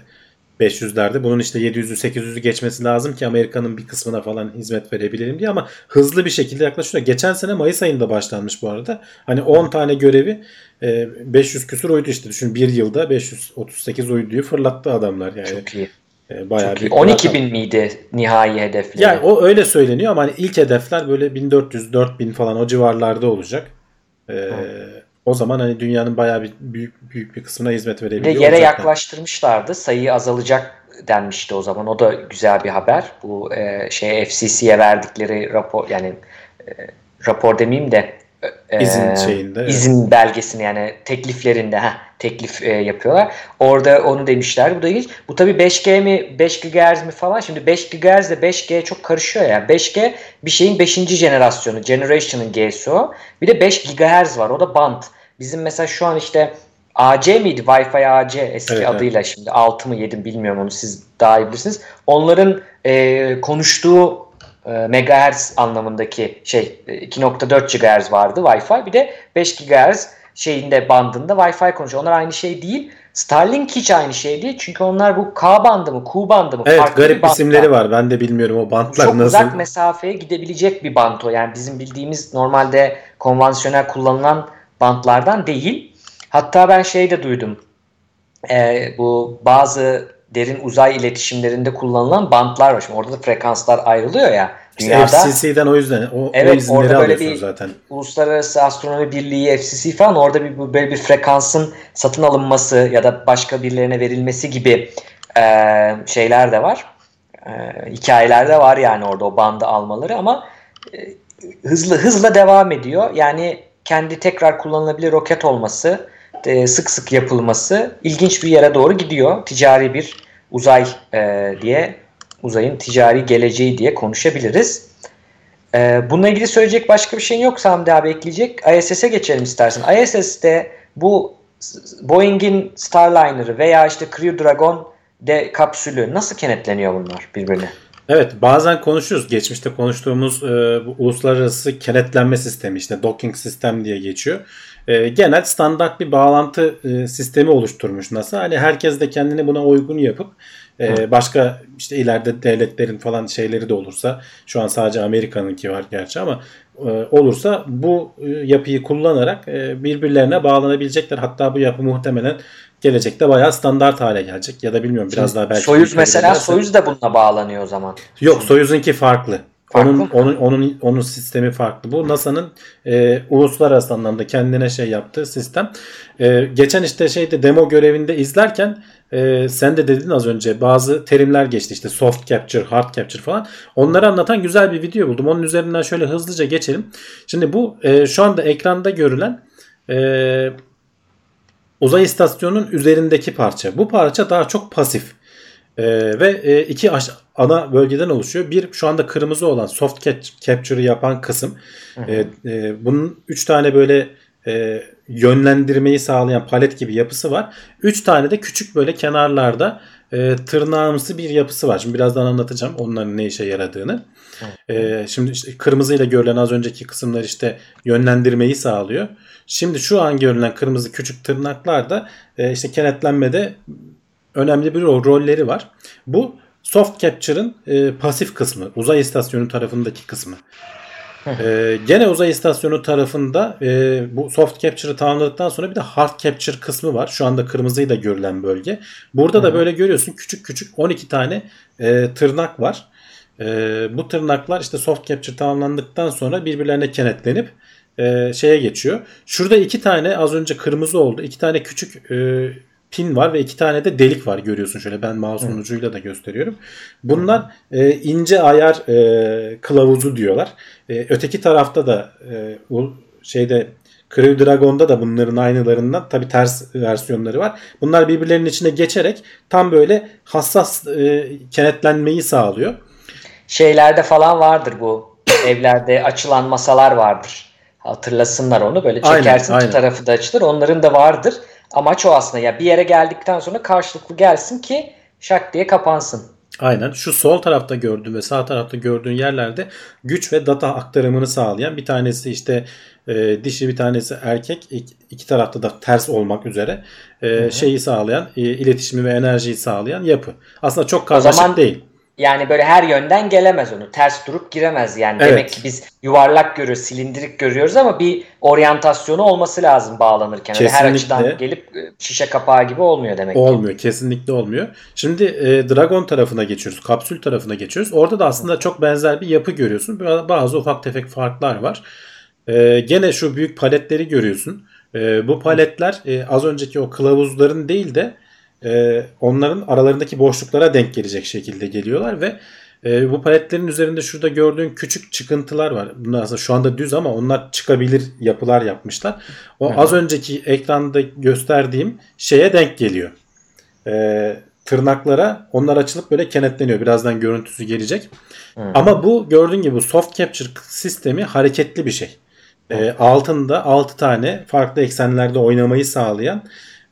500'lerde. Bunun işte 700'ü 800'ü geçmesi lazım ki Amerika'nın bir kısmına falan hizmet verebilelim diye ama hızlı bir şekilde yaklaşıyor. Geçen sene Mayıs ayında başlanmış bu arada. Hani 10 tane görevi e, 500 küsur uydu işte düşün bir yılda 538 uyduyu fırlattı adamlar yani. Çok iyi. E, bayağı Çok iyi. bir 12 rakam. bin miydi nihai hedefleri? Yani o öyle söyleniyor ama hani ilk hedefler böyle 1400 4000 falan o civarlarda olacak. Ee, o zaman hani dünyanın bayağı bir büyük büyük bir kısmına hizmet verebiliyor yere olacaklar. yaklaştırmışlardı. Sayı azalacak denmişti o zaman. O da güzel bir haber. Bu e, şey FCC'ye verdikleri rapor yani e, rapor demeyeyim de e, İzin şeyinde, evet. izin belgesini yani tekliflerinde ha teklif e, yapıyorlar. Orada onu demişler. Bu da ilginç. Bu tabii 5G mi 5 GHz mi falan. Şimdi 5 GHz ile 5G çok karışıyor ya. 5G bir şeyin 5. jenerasyonu. Generation'ın G'si o. Bir de 5 GHz var. O da band. Bizim mesela şu an işte AC miydi? Wi-Fi AC eski Evet, evet. adıyla şimdi 6 mı 7 mi bilmiyorum onu siz daha iyi bilirsiniz. Onların e, konuştuğu e, megahertz anlamındaki şey e, 2.4 GHz vardı Wi-Fi. Bir de 5 GHz şeyinde bandında Wi-Fi konuşuyor. Onlar aynı şey değil. Starlink hiç aynı şey değil. Çünkü onlar bu K bandı mı, Q bandı mı? Evet farklı garip bantlar. isimleri var. Ben de bilmiyorum o bantlar Çok nasıl. uzak mesafeye gidebilecek bir bant o. Yani bizim bildiğimiz normalde konvansiyonel kullanılan bantlardan değil. Hatta ben şey de duydum. Ee, bu bazı derin uzay iletişimlerinde kullanılan bantlar var. Şimdi orada da frekanslar ayrılıyor ya. İşte Dünyada FCC'den o yüzden o, o Evet, izinleri orada böyle bir- zaten. Uluslararası Astronomi Birliği FCC falan orada bir böyle bir frekansın satın alınması ya da başka birilerine verilmesi gibi e, şeyler de var. E, hikayeler de var yani orada o bandı almaları ama e, hızlı hızla devam ediyor. Yani kendi tekrar kullanılabilir roket olması, e, sık sık yapılması ilginç bir yere doğru gidiyor. Ticari bir uzay e, diye uzayın ticari geleceği diye konuşabiliriz. E, bununla ilgili söyleyecek başka bir şeyin yoksa Hamdi abi ekleyecek. ISS'e geçelim istersen. ISS'te bu Boeing'in Starliner'ı veya işte Crew Dragon de kapsülü nasıl kenetleniyor bunlar birbirine? Evet bazen konuşuyoruz. Geçmişte konuştuğumuz e, bu uluslararası kenetlenme sistemi işte docking sistem diye geçiyor. E, genel standart bir bağlantı e, sistemi oluşturmuş NASA. Hani herkes de kendini buna uygun yapıp e, başka işte ileride devletlerin falan şeyleri de olursa şu an sadece Amerika'nınki var gerçi ama e, olursa bu e, yapıyı kullanarak e, birbirlerine bağlanabilecekler. Hatta bu yapı muhtemelen gelecekte bayağı standart hale gelecek ya da bilmiyorum biraz daha belki. Soyuz mesela Soyuz da bununla bağlanıyor o zaman. Yok Soyuz'unki farklı. Farklı onun, onun onun onun sistemi farklı. Bu NASA'nın e, uluslararası anlamda kendine şey yaptığı sistem. E, geçen işte şeyde demo görevinde izlerken e, sen de dedin az önce bazı terimler geçti işte soft capture, hard capture falan. Onları anlatan güzel bir video buldum. Onun üzerinden şöyle hızlıca geçelim. Şimdi bu e, şu anda ekranda görülen e, uzay istasyonunun üzerindeki parça. Bu parça daha çok pasif. Ee, ve e, iki ana bölgeden oluşuyor. Bir şu anda kırmızı olan soft capture'ı yapan kısım. Ee, e, bunun üç tane böyle e, yönlendirmeyi sağlayan palet gibi yapısı var. Üç tane de küçük böyle kenarlarda e, tırnağımsı bir yapısı var. Şimdi birazdan anlatacağım onların ne işe yaradığını. E, şimdi işte kırmızıyla görülen az önceki kısımlar işte yönlendirmeyi sağlıyor. Şimdi şu an görülen kırmızı küçük tırnaklar da e, işte kenetlenmede önemli bir rolleri var. Bu soft capture'ın e, pasif kısmı, uzay istasyonu tarafındaki kısmı. ee, gene uzay istasyonu tarafında e, bu soft capture'ı tamamladıktan sonra bir de hard capture kısmı var. Şu anda kırmızıyı da görülen bölge. Burada da böyle görüyorsun küçük küçük 12 tane e, tırnak var. E, bu tırnaklar işte soft capture tamamlandıktan sonra birbirlerine kenetlenip e, şeye geçiyor. Şurada iki tane az önce kırmızı oldu. İki tane küçük e, pin var ve iki tane de delik var görüyorsun şöyle ben mouse'un ucuyla da gösteriyorum. Bunlar e, ince ayar e, kılavuzu diyorlar. E, öteki tarafta da e, o şeyde Crew Dragon'da da bunların aynılarından tabi ters versiyonları var. Bunlar birbirlerinin içine geçerek tam böyle hassas e, kenetlenmeyi sağlıyor. Şeylerde falan vardır bu. Evlerde açılan masalar vardır. Hatırlasınlar onu. Böyle çekersin aynen, aynen. tarafı da açılır. Onların da vardır. Amaç o aslında. Ya bir yere geldikten sonra karşılıklı gelsin ki şak diye kapansın. Aynen. Şu sol tarafta gördüğün ve sağ tarafta gördüğün yerlerde güç ve data aktarımını sağlayan bir tanesi işte e, dişi bir tanesi erkek iki, iki tarafta da ters olmak üzere e, şeyi sağlayan e, iletişimi ve enerjiyi sağlayan yapı. Aslında çok karmaşık zaman, değil. Yani böyle her yönden gelemez onu. Ters durup giremez yani. Evet. Demek ki biz yuvarlak görüyoruz, silindirik görüyoruz ama bir oryantasyonu olması lazım bağlanırken. Kesinlikle. her açıdan gelip e, şişe kapağı gibi olmuyor demek olmuyor, ki. Olmuyor. Kesinlikle olmuyor. Şimdi e, Dragon tarafına geçiyoruz. Kapsül tarafına geçiyoruz. Orada da aslında çok benzer bir yapı görüyorsun. Bazı ufak tefek farklar var. E, gene şu büyük paletleri görüyorsun. E, bu paletler e, az önceki o kılavuzların değil de e, onların aralarındaki boşluklara denk gelecek şekilde geliyorlar ve e, bu paletlerin üzerinde şurada gördüğün küçük çıkıntılar var. Bunlar aslında şu anda düz ama onlar çıkabilir yapılar yapmışlar. O az önceki ekranda gösterdiğim şeye denk geliyor. E, tırnaklara onlar açılıp böyle kenetleniyor. Birazdan görüntüsü gelecek. Hı. Ama bu gördüğün gibi soft capture sistemi hareketli bir şey. E, altında 6 tane farklı eksenlerde oynamayı sağlayan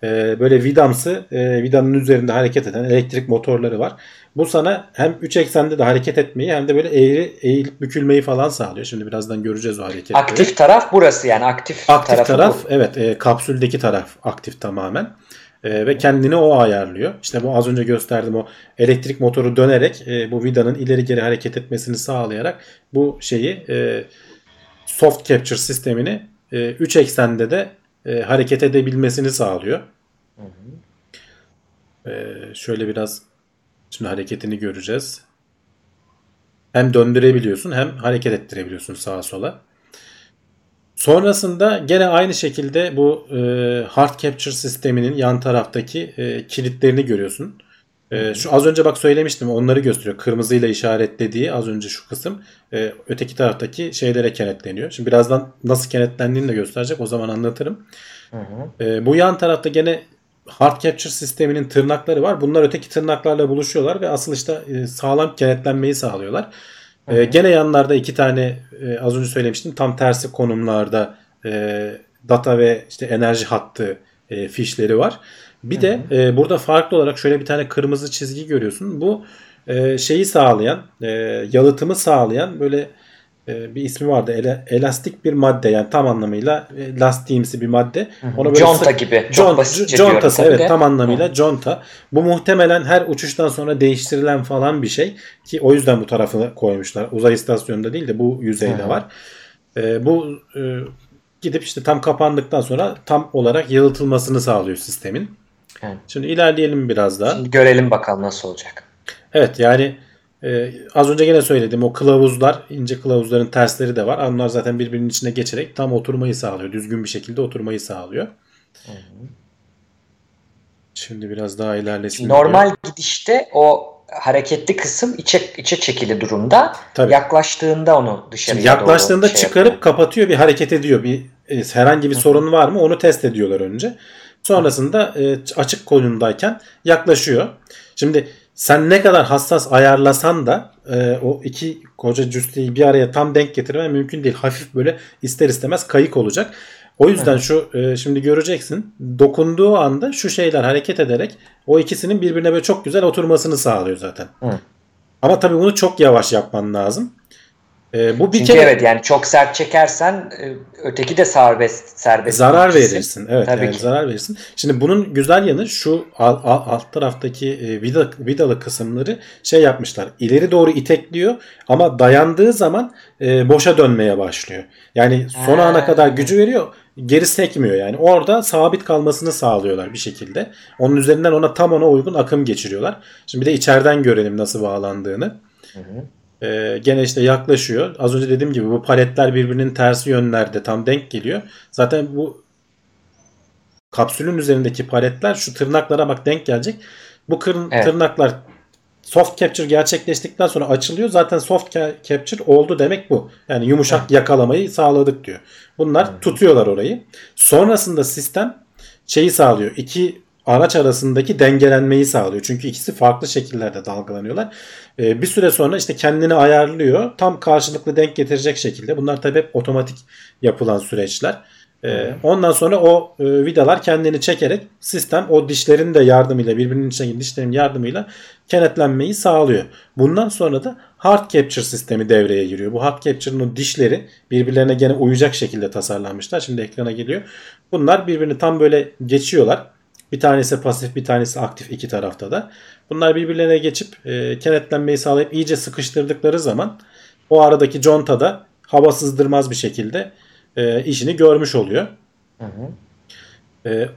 e, böyle vidamsı e, vidanın üzerinde hareket eden elektrik motorları var. Bu sana hem 3 eksende de hareket etmeyi hem de böyle eğri eğilip bükülmeyi falan sağlıyor. Şimdi birazdan göreceğiz o hareketleri. Aktif taraf burası yani aktif, aktif taraf bu. evet e, kapsüldeki taraf aktif tamamen. E, ve kendini o ayarlıyor. İşte bu az önce gösterdim o elektrik motoru dönerek e, bu vidanın ileri geri hareket etmesini sağlayarak bu şeyi e, soft capture sistemini 3 e, eksende de e, hareket edebilmesini sağlıyor. Hı hı. Ee, şöyle biraz şimdi hareketini göreceğiz. Hem döndürebiliyorsun hem hareket ettirebiliyorsun sağa sola. Sonrasında gene aynı şekilde bu e, hard capture sisteminin yan taraftaki e, kilitlerini görüyorsun. E, şu az önce bak söylemiştim onları gösteriyor. Kırmızıyla işaretlediği az önce şu kısım e, öteki taraftaki şeylere kenetleniyor. Şimdi birazdan nasıl kenetlendiğini de gösterecek o zaman anlatırım. Hı hı. E, bu yan tarafta gene hard capture sisteminin tırnakları var. Bunlar öteki tırnaklarla buluşuyorlar ve asıl işte e, sağlam kenetlenmeyi sağlıyorlar. E, gene yanlarda iki tane e, az önce söylemiştim tam tersi konumlarda e, data ve işte enerji hattı e, fişleri var. Bir de e, burada farklı olarak şöyle bir tane kırmızı çizgi görüyorsun. Bu e, şeyi sağlayan, e, yalıtımı sağlayan böyle e, bir ismi vardı. Ele, elastik bir madde yani tam anlamıyla e, lastiğimsi bir madde. Ona böyle conta sık, gibi. Çok con, contası evet de. tam anlamıyla Hı. conta. Bu muhtemelen her uçuştan sonra değiştirilen falan bir şey ki o yüzden bu tarafını koymuşlar. Uzay istasyonunda değil de bu yüzeyde Hı. var. E, bu e, gidip işte tam kapandıktan sonra tam olarak yalıtılmasını sağlıyor sistemin. Evet. Şimdi ilerleyelim biraz daha. Şimdi görelim bakalım nasıl olacak. Evet yani e, az önce yine söyledim o kılavuzlar ince kılavuzların tersleri de var. Onlar zaten birbirinin içine geçerek tam oturmayı sağlıyor. Düzgün bir şekilde oturmayı sağlıyor. Hı hı. Şimdi biraz daha ilerlesin. Normal diyor. gidişte o hareketli kısım içe içe çekili durumda. Tabii. Yaklaştığında onu dışarıya Şimdi yaklaştığında şey çıkarıp yapıyor. kapatıyor, bir hareket ediyor. Bir e, herhangi bir Hı. sorun var mı onu test ediyorlar önce. Sonrasında e, açık konumdayken yaklaşıyor. Şimdi sen ne kadar hassas ayarlasan da e, o iki koca cüsleyi bir araya tam denk getirmen mümkün değil. Hafif böyle ister istemez kayık olacak. O yüzden şu e, şimdi göreceksin dokunduğu anda şu şeyler hareket ederek o ikisinin birbirine böyle çok güzel oturmasını sağlıyor zaten. Hı. Ama tabii bunu çok yavaş yapman lazım. E, bu bir Çünkü kere evet yani çok sert çekersen e, öteki de serbest serbest zarar verirsin. Evet Tabii yani ki. zarar verirsin. Şimdi bunun güzel yanı şu alt, alt taraftaki e, vida, vidalı kısımları şey yapmışlar. İleri doğru itekliyor ama dayandığı zaman e, boşa dönmeye başlıyor. Yani son ha. ana kadar gücü veriyor geri sekmiyor yani. Orada sabit kalmasını sağlıyorlar bir şekilde. Onun üzerinden ona tam ona uygun akım geçiriyorlar. Şimdi bir de içeriden görelim nasıl bağlandığını. Hı hı. Ee, gene işte yaklaşıyor. Az önce dediğim gibi bu paletler birbirinin tersi yönlerde tam denk geliyor. Zaten bu kapsülün üzerindeki paletler şu tırnaklara bak denk gelecek. Bu kır- evet. tırnaklar soft capture gerçekleştikten sonra açılıyor. Zaten soft capture oldu demek bu. Yani yumuşak evet. yakalamayı sağladık diyor. Bunlar evet. tutuyorlar orayı. Sonrasında sistem şeyi sağlıyor. İki araç arasındaki dengelenmeyi sağlıyor. Çünkü ikisi farklı şekillerde dalgalanıyorlar. Ee, bir süre sonra işte kendini ayarlıyor. Tam karşılıklı denk getirecek şekilde. Bunlar tabi hep otomatik yapılan süreçler. Ee, ondan sonra o e, vidalar kendini çekerek sistem o dişlerin de yardımıyla birbirinin içine dişlerin yardımıyla kenetlenmeyi sağlıyor. Bundan sonra da hard capture sistemi devreye giriyor. Bu hard capture'ın o dişleri birbirlerine gene uyacak şekilde tasarlanmışlar. Şimdi ekrana geliyor. Bunlar birbirini tam böyle geçiyorlar. Bir tanesi pasif bir tanesi aktif iki tarafta da. Bunlar birbirlerine geçip e, kenetlenmeyi sağlayıp iyice sıkıştırdıkları zaman o aradaki conta da hava sızdırmaz bir şekilde e, işini görmüş oluyor. Hı hı. E,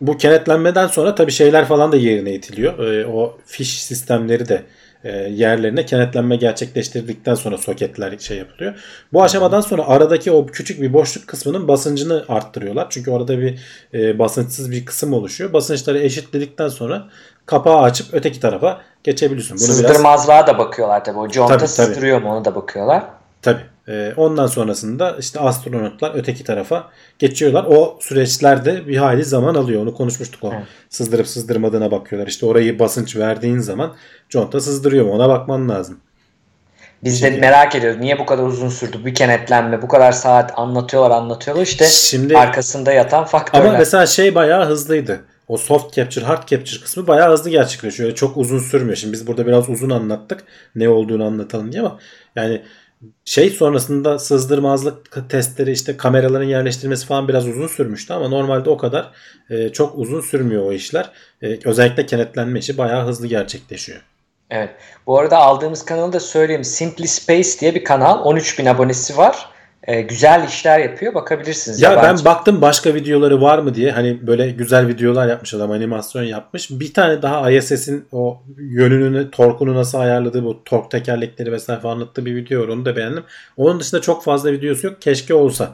bu kenetlenmeden sonra tabii şeyler falan da yerine itiliyor. E, o fiş sistemleri de yerlerine kenetlenme gerçekleştirdikten sonra soketler şey yapılıyor. Bu aşamadan sonra aradaki o küçük bir boşluk kısmının basıncını arttırıyorlar. Çünkü orada bir e, basınçsız bir kısım oluşuyor. Basınçları eşitledikten sonra kapağı açıp öteki tarafa geçebiliyorsun. Bunu Sızdırmazlığa biraz... da bakıyorlar tabii. O conta tabii, sızdırıyor tabii. mu onu da bakıyorlar. Tabii. Ee, ondan sonrasında işte astronotlar öteki tarafa geçiyorlar. O süreçlerde bir hayli zaman alıyor. Onu konuşmuştuk o. Evet. Sızdırıp sızdırmadığına bakıyorlar. İşte orayı basınç verdiğin zaman conta sızdırıyor mu ona bakman lazım. Biz de merak ediyoruz. Niye bu kadar uzun sürdü? Bir kenetlenme, bu kadar saat anlatıyorlar anlatıyorlar. İşte Şimdi, arkasında yatan faktörler. Ama mesela şey bayağı hızlıydı. O soft capture, hard capture kısmı bayağı hızlı gerçekleşiyor. Öyle çok uzun sürmüyor. Şimdi biz burada biraz uzun anlattık. Ne olduğunu anlatalım diye ama yani şey sonrasında sızdırmazlık testleri işte kameraların yerleştirilmesi falan biraz uzun sürmüştü ama normalde o kadar e, çok uzun sürmüyor o işler. E, özellikle kenetlenme işi bayağı hızlı gerçekleşiyor. Evet. Bu arada aldığımız kanalı da söyleyeyim. Simply Space diye bir kanal. 13 bin abonesi var e, güzel işler yapıyor. Bakabilirsiniz. Ya yabancı. ben baktım başka videoları var mı diye. Hani böyle güzel videolar yapmış adam. Animasyon yapmış. Bir tane daha ISS'in o yönünü, torkunu nasıl ayarladığı bu tork tekerlekleri vesaire anlattığı bir video var. Onu da beğendim. Onun dışında çok fazla videosu yok. Keşke olsa.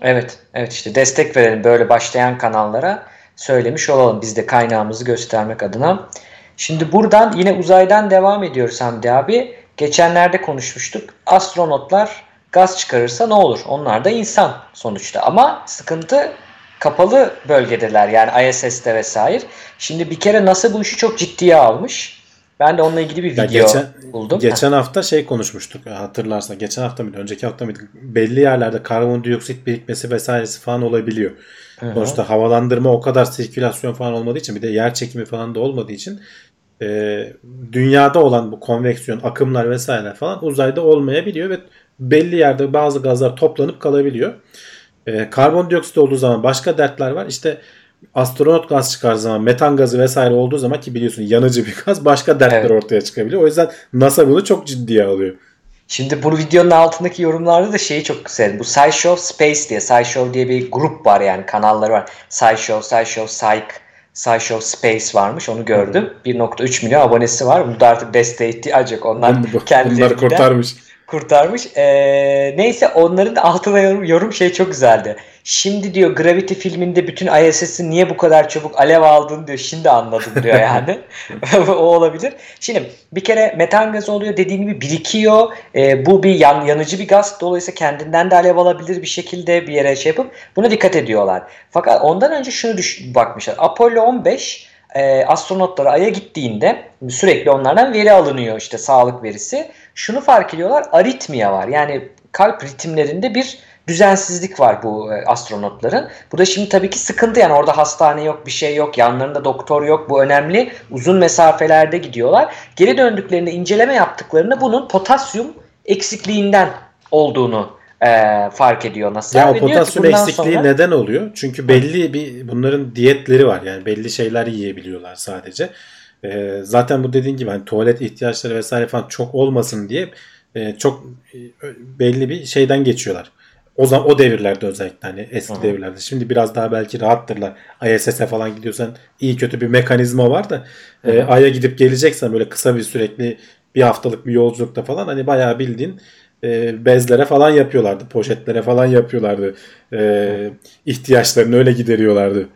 Evet. Evet işte destek verelim böyle başlayan kanallara. Söylemiş olalım biz de kaynağımızı göstermek adına. Şimdi buradan yine uzaydan devam ediyoruz Hamdi abi. Geçenlerde konuşmuştuk. Astronotlar gaz çıkarırsa ne olur? Onlar da insan sonuçta. Ama sıkıntı kapalı bölgedeler yani ISS'te vesaire. Şimdi bir kere NASA bu işi çok ciddiye almış. Ben de onunla ilgili bir video geçen, buldum. Geçen hafta şey konuşmuştuk hatırlarsan. Geçen hafta mıydı? Önceki hafta mıydı? Belli yerlerde karbondioksit birikmesi vesairesi falan olabiliyor. Hı-hı. Sonuçta havalandırma o kadar sirkülasyon falan olmadığı için bir de yer çekimi falan da olmadığı için e, dünyada olan bu konveksiyon, akımlar vesaire falan uzayda olmayabiliyor ve belli yerde bazı gazlar toplanıp kalabiliyor. E, karbondioksit olduğu zaman başka dertler var. İşte astronot gaz çıkar zaman metan gazı vesaire olduğu zaman ki biliyorsun yanıcı bir gaz başka dertler evet. ortaya çıkabiliyor. O yüzden NASA bunu çok ciddiye alıyor. Şimdi bu videonun altındaki yorumlarda da şeyi çok güzel. Bu SciShow Space diye, SciShow diye bir grup var yani kanalları var. SciShow, SciShow Psych, SciShow Space varmış onu gördüm. 1.3 milyon abonesi var. Bu da artık desteğe ihtiyacı yok. Onlar kendileri Bunları kurtarmış kurtarmış. Ee, neyse onların da altına yorum, yorum şey çok güzeldi. Şimdi diyor Gravity filminde bütün ISS'in niye bu kadar çabuk alev aldığını diyor. Şimdi anladım diyor yani. o olabilir. Şimdi bir kere metan gazı oluyor dediğim gibi birikiyor. Ee, bu bir yan, yanıcı bir gaz. Dolayısıyla kendinden de alev alabilir bir şekilde bir yere şey yapıp buna dikkat ediyorlar. Fakat ondan önce şunu düş bakmışlar. Apollo 15 e, astronotları Ay'a gittiğinde sürekli onlardan veri alınıyor işte sağlık verisi. Şunu fark ediyorlar aritmiya var yani kalp ritimlerinde bir düzensizlik var bu e, astronotların. Bu da şimdi tabii ki sıkıntı yani orada hastane yok bir şey yok yanlarında doktor yok bu önemli uzun mesafelerde gidiyorlar. Geri döndüklerinde inceleme yaptıklarında bunun potasyum eksikliğinden olduğunu e, fark ediyor NASA. Ya o potasyum eksikliği sonra... neden oluyor? Çünkü belli bir bunların diyetleri var. Yani belli şeyler yiyebiliyorlar sadece. E, zaten bu dediğin gibi hani tuvalet ihtiyaçları vesaire falan çok olmasın diye e, çok e, belli bir şeyden geçiyorlar. O zaman o devirlerde özellikle hani eski Hı-hı. devirlerde. Şimdi biraz daha belki rahattırlar. ISS'e falan gidiyorsan iyi kötü bir mekanizma var da e, Ay'a gidip geleceksen böyle kısa bir sürekli bir haftalık bir yolculukta falan hani bayağı bildiğin e, bezlere falan yapıyorlardı. Poşetlere falan yapıyorlardı. E, ihtiyaçlarını öyle gideriyorlardı.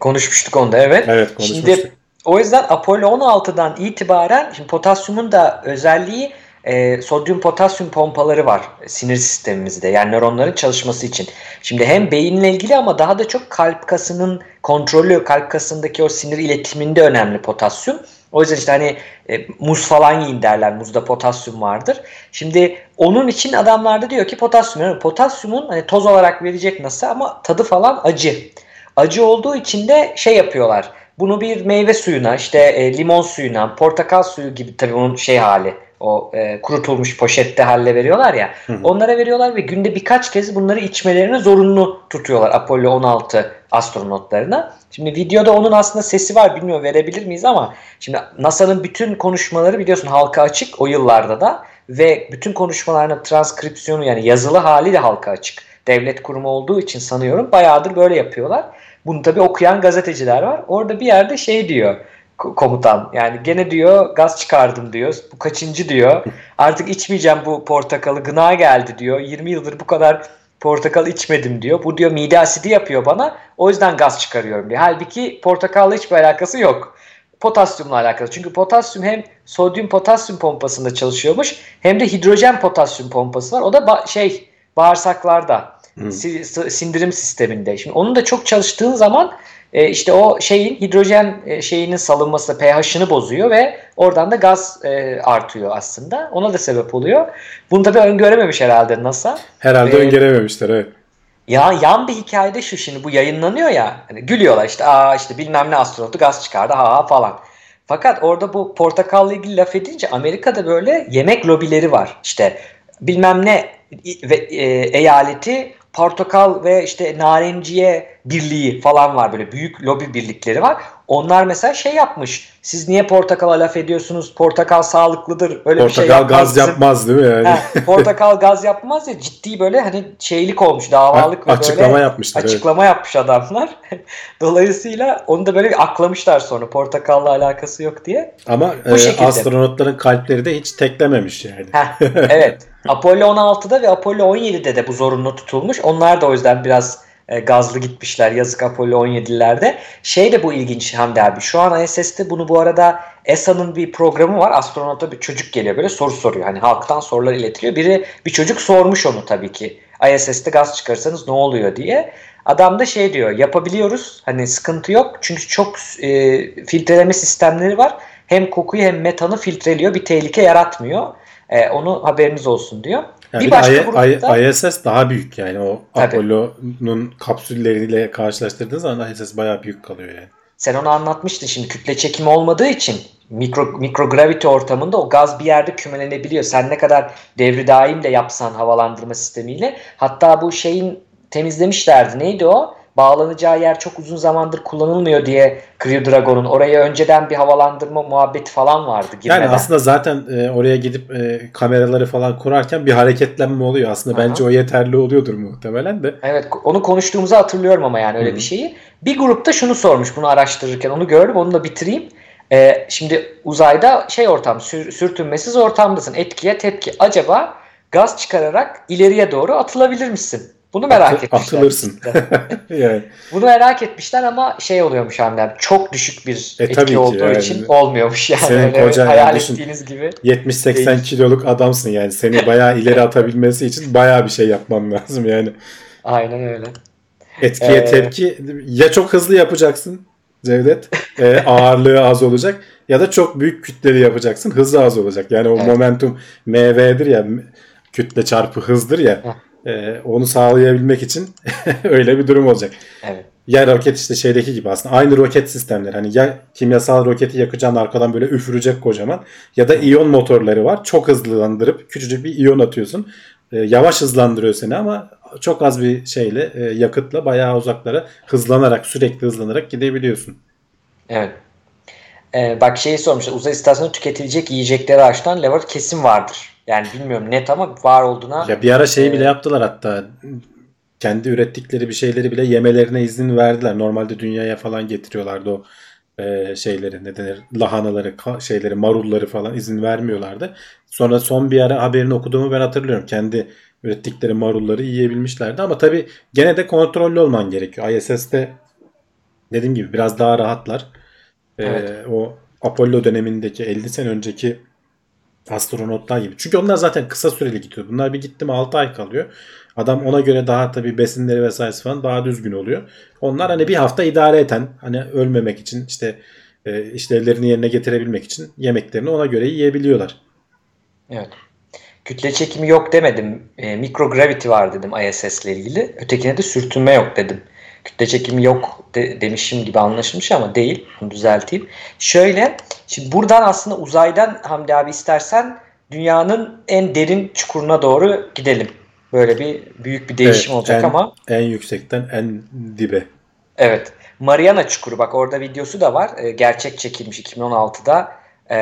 Konuşmuştuk onda evet. Evet konuşmuştuk. Şimdi o yüzden Apollo 16'dan itibaren şimdi potasyumun da özelliği e, sodyum potasyum pompaları var sinir sistemimizde yani nöronların çalışması için. Şimdi hem beyinle ilgili ama daha da çok kalp kasının kontrolü, kalp kasındaki o sinir iletiminde önemli potasyum. O yüzden işte hani e, muz falan yiyin derler. Muzda potasyum vardır. Şimdi onun için adamlar da diyor ki potasyum. Yani potasyumun hani toz olarak verecek nasıl ama tadı falan acı. Acı olduğu için de şey yapıyorlar. Bunu bir meyve suyuna işte e, limon suyuna portakal suyu gibi tabii onun şey hali o e, kurutulmuş poşette halle veriyorlar ya. Hı hı. Onlara veriyorlar ve günde birkaç kez bunları içmelerini zorunlu tutuyorlar Apollo 16 astronotlarına. Şimdi videoda onun aslında sesi var bilmiyorum verebilir miyiz ama şimdi NASA'nın bütün konuşmaları biliyorsun halka açık o yıllarda da ve bütün konuşmalarının transkripsiyonu yani yazılı hali de halka açık. Devlet kurumu olduğu için sanıyorum bayağıdır böyle yapıyorlar. Bunu tabi okuyan gazeteciler var. Orada bir yerde şey diyor komutan. Yani gene diyor gaz çıkardım diyor. Bu kaçıncı diyor. Artık içmeyeceğim bu portakalı. Gına geldi diyor. 20 yıldır bu kadar portakal içmedim diyor. Bu diyor mide asidi yapıyor bana. O yüzden gaz çıkarıyorum diyor. Halbuki portakalla hiçbir alakası yok. Potasyumla alakalı. Çünkü potasyum hem sodyum potasyum pompasında çalışıyormuş hem de hidrojen potasyum pompası var. O da ba- şey bağırsaklarda. Hmm. Sindirim sisteminde. Şimdi onun da çok çalıştığın zaman e, işte o şeyin hidrojen e, şeyinin salınması pH'ını bozuyor ve oradan da gaz e, artıyor aslında. Ona da sebep oluyor. Bunu tabii öngörememiş herhalde NASA. Herhalde ee, öngörememişler evet. Ya yan bir hikayede şu şimdi bu yayınlanıyor ya. Hani gülüyorlar işte aa işte bilmem ne astronotu gaz çıkardı ha ha falan. Fakat orada bu portakalla ilgili laf edince Amerika'da böyle yemek lobileri var. İşte bilmem ne ve, e, eyaleti portakal ve işte narenciye birliği falan var böyle büyük lobi birlikleri var. Onlar mesela şey yapmış. Siz niye portakala laf ediyorsunuz? Portakal sağlıklıdır. Öyle portakal bir şey yapmaz. gaz yapmaz değil mi yani? Ha, portakal gaz yapmaz ya ciddi böyle hani şeylik olmuş davalık ve açıklama böyle yapmışlar. Açıklama evet. yapmış adamlar. Dolayısıyla onu da böyle aklamışlar sonra portakalla alakası yok diye. Ama e, astronotların kalpleri de hiç teklememiş yani. Heh, evet. Apollo 16'da ve Apollo 17'de de bu zorunlu tutulmuş. Onlar da o yüzden biraz e, gazlı gitmişler yazık Apollo 17'lerde. Şey de bu ilginç Hamdi abi. Şu an ISS'te bunu bu arada ESA'nın bir programı var. Astronota bir çocuk geliyor böyle soru soruyor. Hani halktan sorular iletiliyor. Biri bir çocuk sormuş onu tabii ki. ISS'te gaz çıkarsanız ne oluyor diye. Adam da şey diyor yapabiliyoruz hani sıkıntı yok çünkü çok e, filtreleme sistemleri var. Hem kokuyu hem metanı filtreliyor bir tehlike yaratmıyor. E, onu haberiniz olsun diyor. Yani bir başka I, grupta, ISS daha büyük yani o Apollo'nun kapsülleriyle karşılaştırdığınız zaman ISS bayağı büyük kalıyor yani. Sen onu anlatmıştın şimdi kütle çekimi olmadığı için mikro, mikrogravity ortamında o gaz bir yerde kümelenebiliyor. Sen ne kadar devri daim de yapsan havalandırma sistemiyle hatta bu şeyin temizlemişlerdi. Neydi o? Bağlanacağı yer çok uzun zamandır kullanılmıyor diye Crew Dragon'un oraya önceden bir havalandırma muhabbeti falan vardı. Girmeden. Yani aslında zaten e, oraya gidip e, kameraları falan kurarken bir hareketlenme oluyor. Aslında Aha. bence o yeterli oluyordur muhtemelen de. Evet onu konuştuğumuzu hatırlıyorum ama yani öyle Hı-hı. bir şeyi. Bir grupta şunu sormuş bunu araştırırken onu gördüm onu da bitireyim. Ee, şimdi uzayda şey ortam sür, sürtünmesiz ortamdasın etkiye tepki. Acaba gaz çıkararak ileriye doğru atılabilir misin? Bunu merak Atı, etmişler. Atılırsın. yani. Bunu merak etmişler ama şey oluyormuş hamlem. Çok düşük bir e, etki olduğu yani. için olmuyormuş yani. Senin Öyle kocan hayal yani ettiğiniz gibi. 70-80 kiloluk adamsın yani. Seni bayağı ileri atabilmesi için bayağı bir şey yapman lazım yani. Aynen öyle. Etkiye ee, tepki ya çok hızlı yapacaksın Cevdet. E, ağırlığı az olacak ya da çok büyük kütleli yapacaksın. Hızı az olacak. Yani o evet. momentum MV'dir ya kütle çarpı hızdır ya. E, onu sağlayabilmek için öyle bir durum olacak. Evet. Ya roket işte şeydeki gibi aslında aynı roket sistemleri. Hani ya kimyasal roketi yakacaksın arkadan böyle üfürecek kocaman ya da iyon motorları var. Çok hızlandırıp küçücük bir iyon atıyorsun. E, yavaş hızlandırıyor seni ama çok az bir şeyle e, yakıtla bayağı uzaklara hızlanarak sürekli hızlanarak gidebiliyorsun. Evet. Ee, bak şeyi sormuşlar. Uzay istasyonu tüketilecek yiyecekleri açtan lever kesin vardır. Yani bilmiyorum net ama var olduğuna. Ya bir ara şeyi e, bile yaptılar hatta. Kendi ürettikleri bir şeyleri bile yemelerine izin verdiler. Normalde dünyaya falan getiriyorlardı o e, şeyleri ne denir lahanaları şeyleri marulları falan izin vermiyorlardı. Sonra son bir ara haberini okuduğumu ben hatırlıyorum. Kendi ürettikleri marulları yiyebilmişlerdi ama tabi gene de kontrollü olman gerekiyor. ISS'te dediğim gibi biraz daha rahatlar. E, evet. Ee, o Apollo dönemindeki 50 sene önceki astronotlar gibi. Çünkü onlar zaten kısa süreli gidiyor. Bunlar bir gitti mi 6 ay kalıyor. Adam ona göre daha tabii besinleri vesaire falan daha düzgün oluyor. Onlar hani bir hafta idare eten hani ölmemek için işte e, işlevlerini yerine getirebilmek için yemeklerini ona göre yiyebiliyorlar. Evet. Kütle çekimi yok demedim. E, microgravity var dedim ISS ile ilgili. Ötekine de sürtünme yok dedim. Kütle çekimi yok de, demişim gibi anlaşılmış ama değil. Bunu düzelteyim. Şöyle şimdi buradan aslında uzaydan Hamdi abi istersen dünyanın en derin çukuruna doğru gidelim. Böyle bir büyük bir değişim evet, olacak en, ama. En yüksekten en dibe. Evet. Mariana Çukuru bak orada videosu da var. E, gerçek çekilmiş 2016'da e,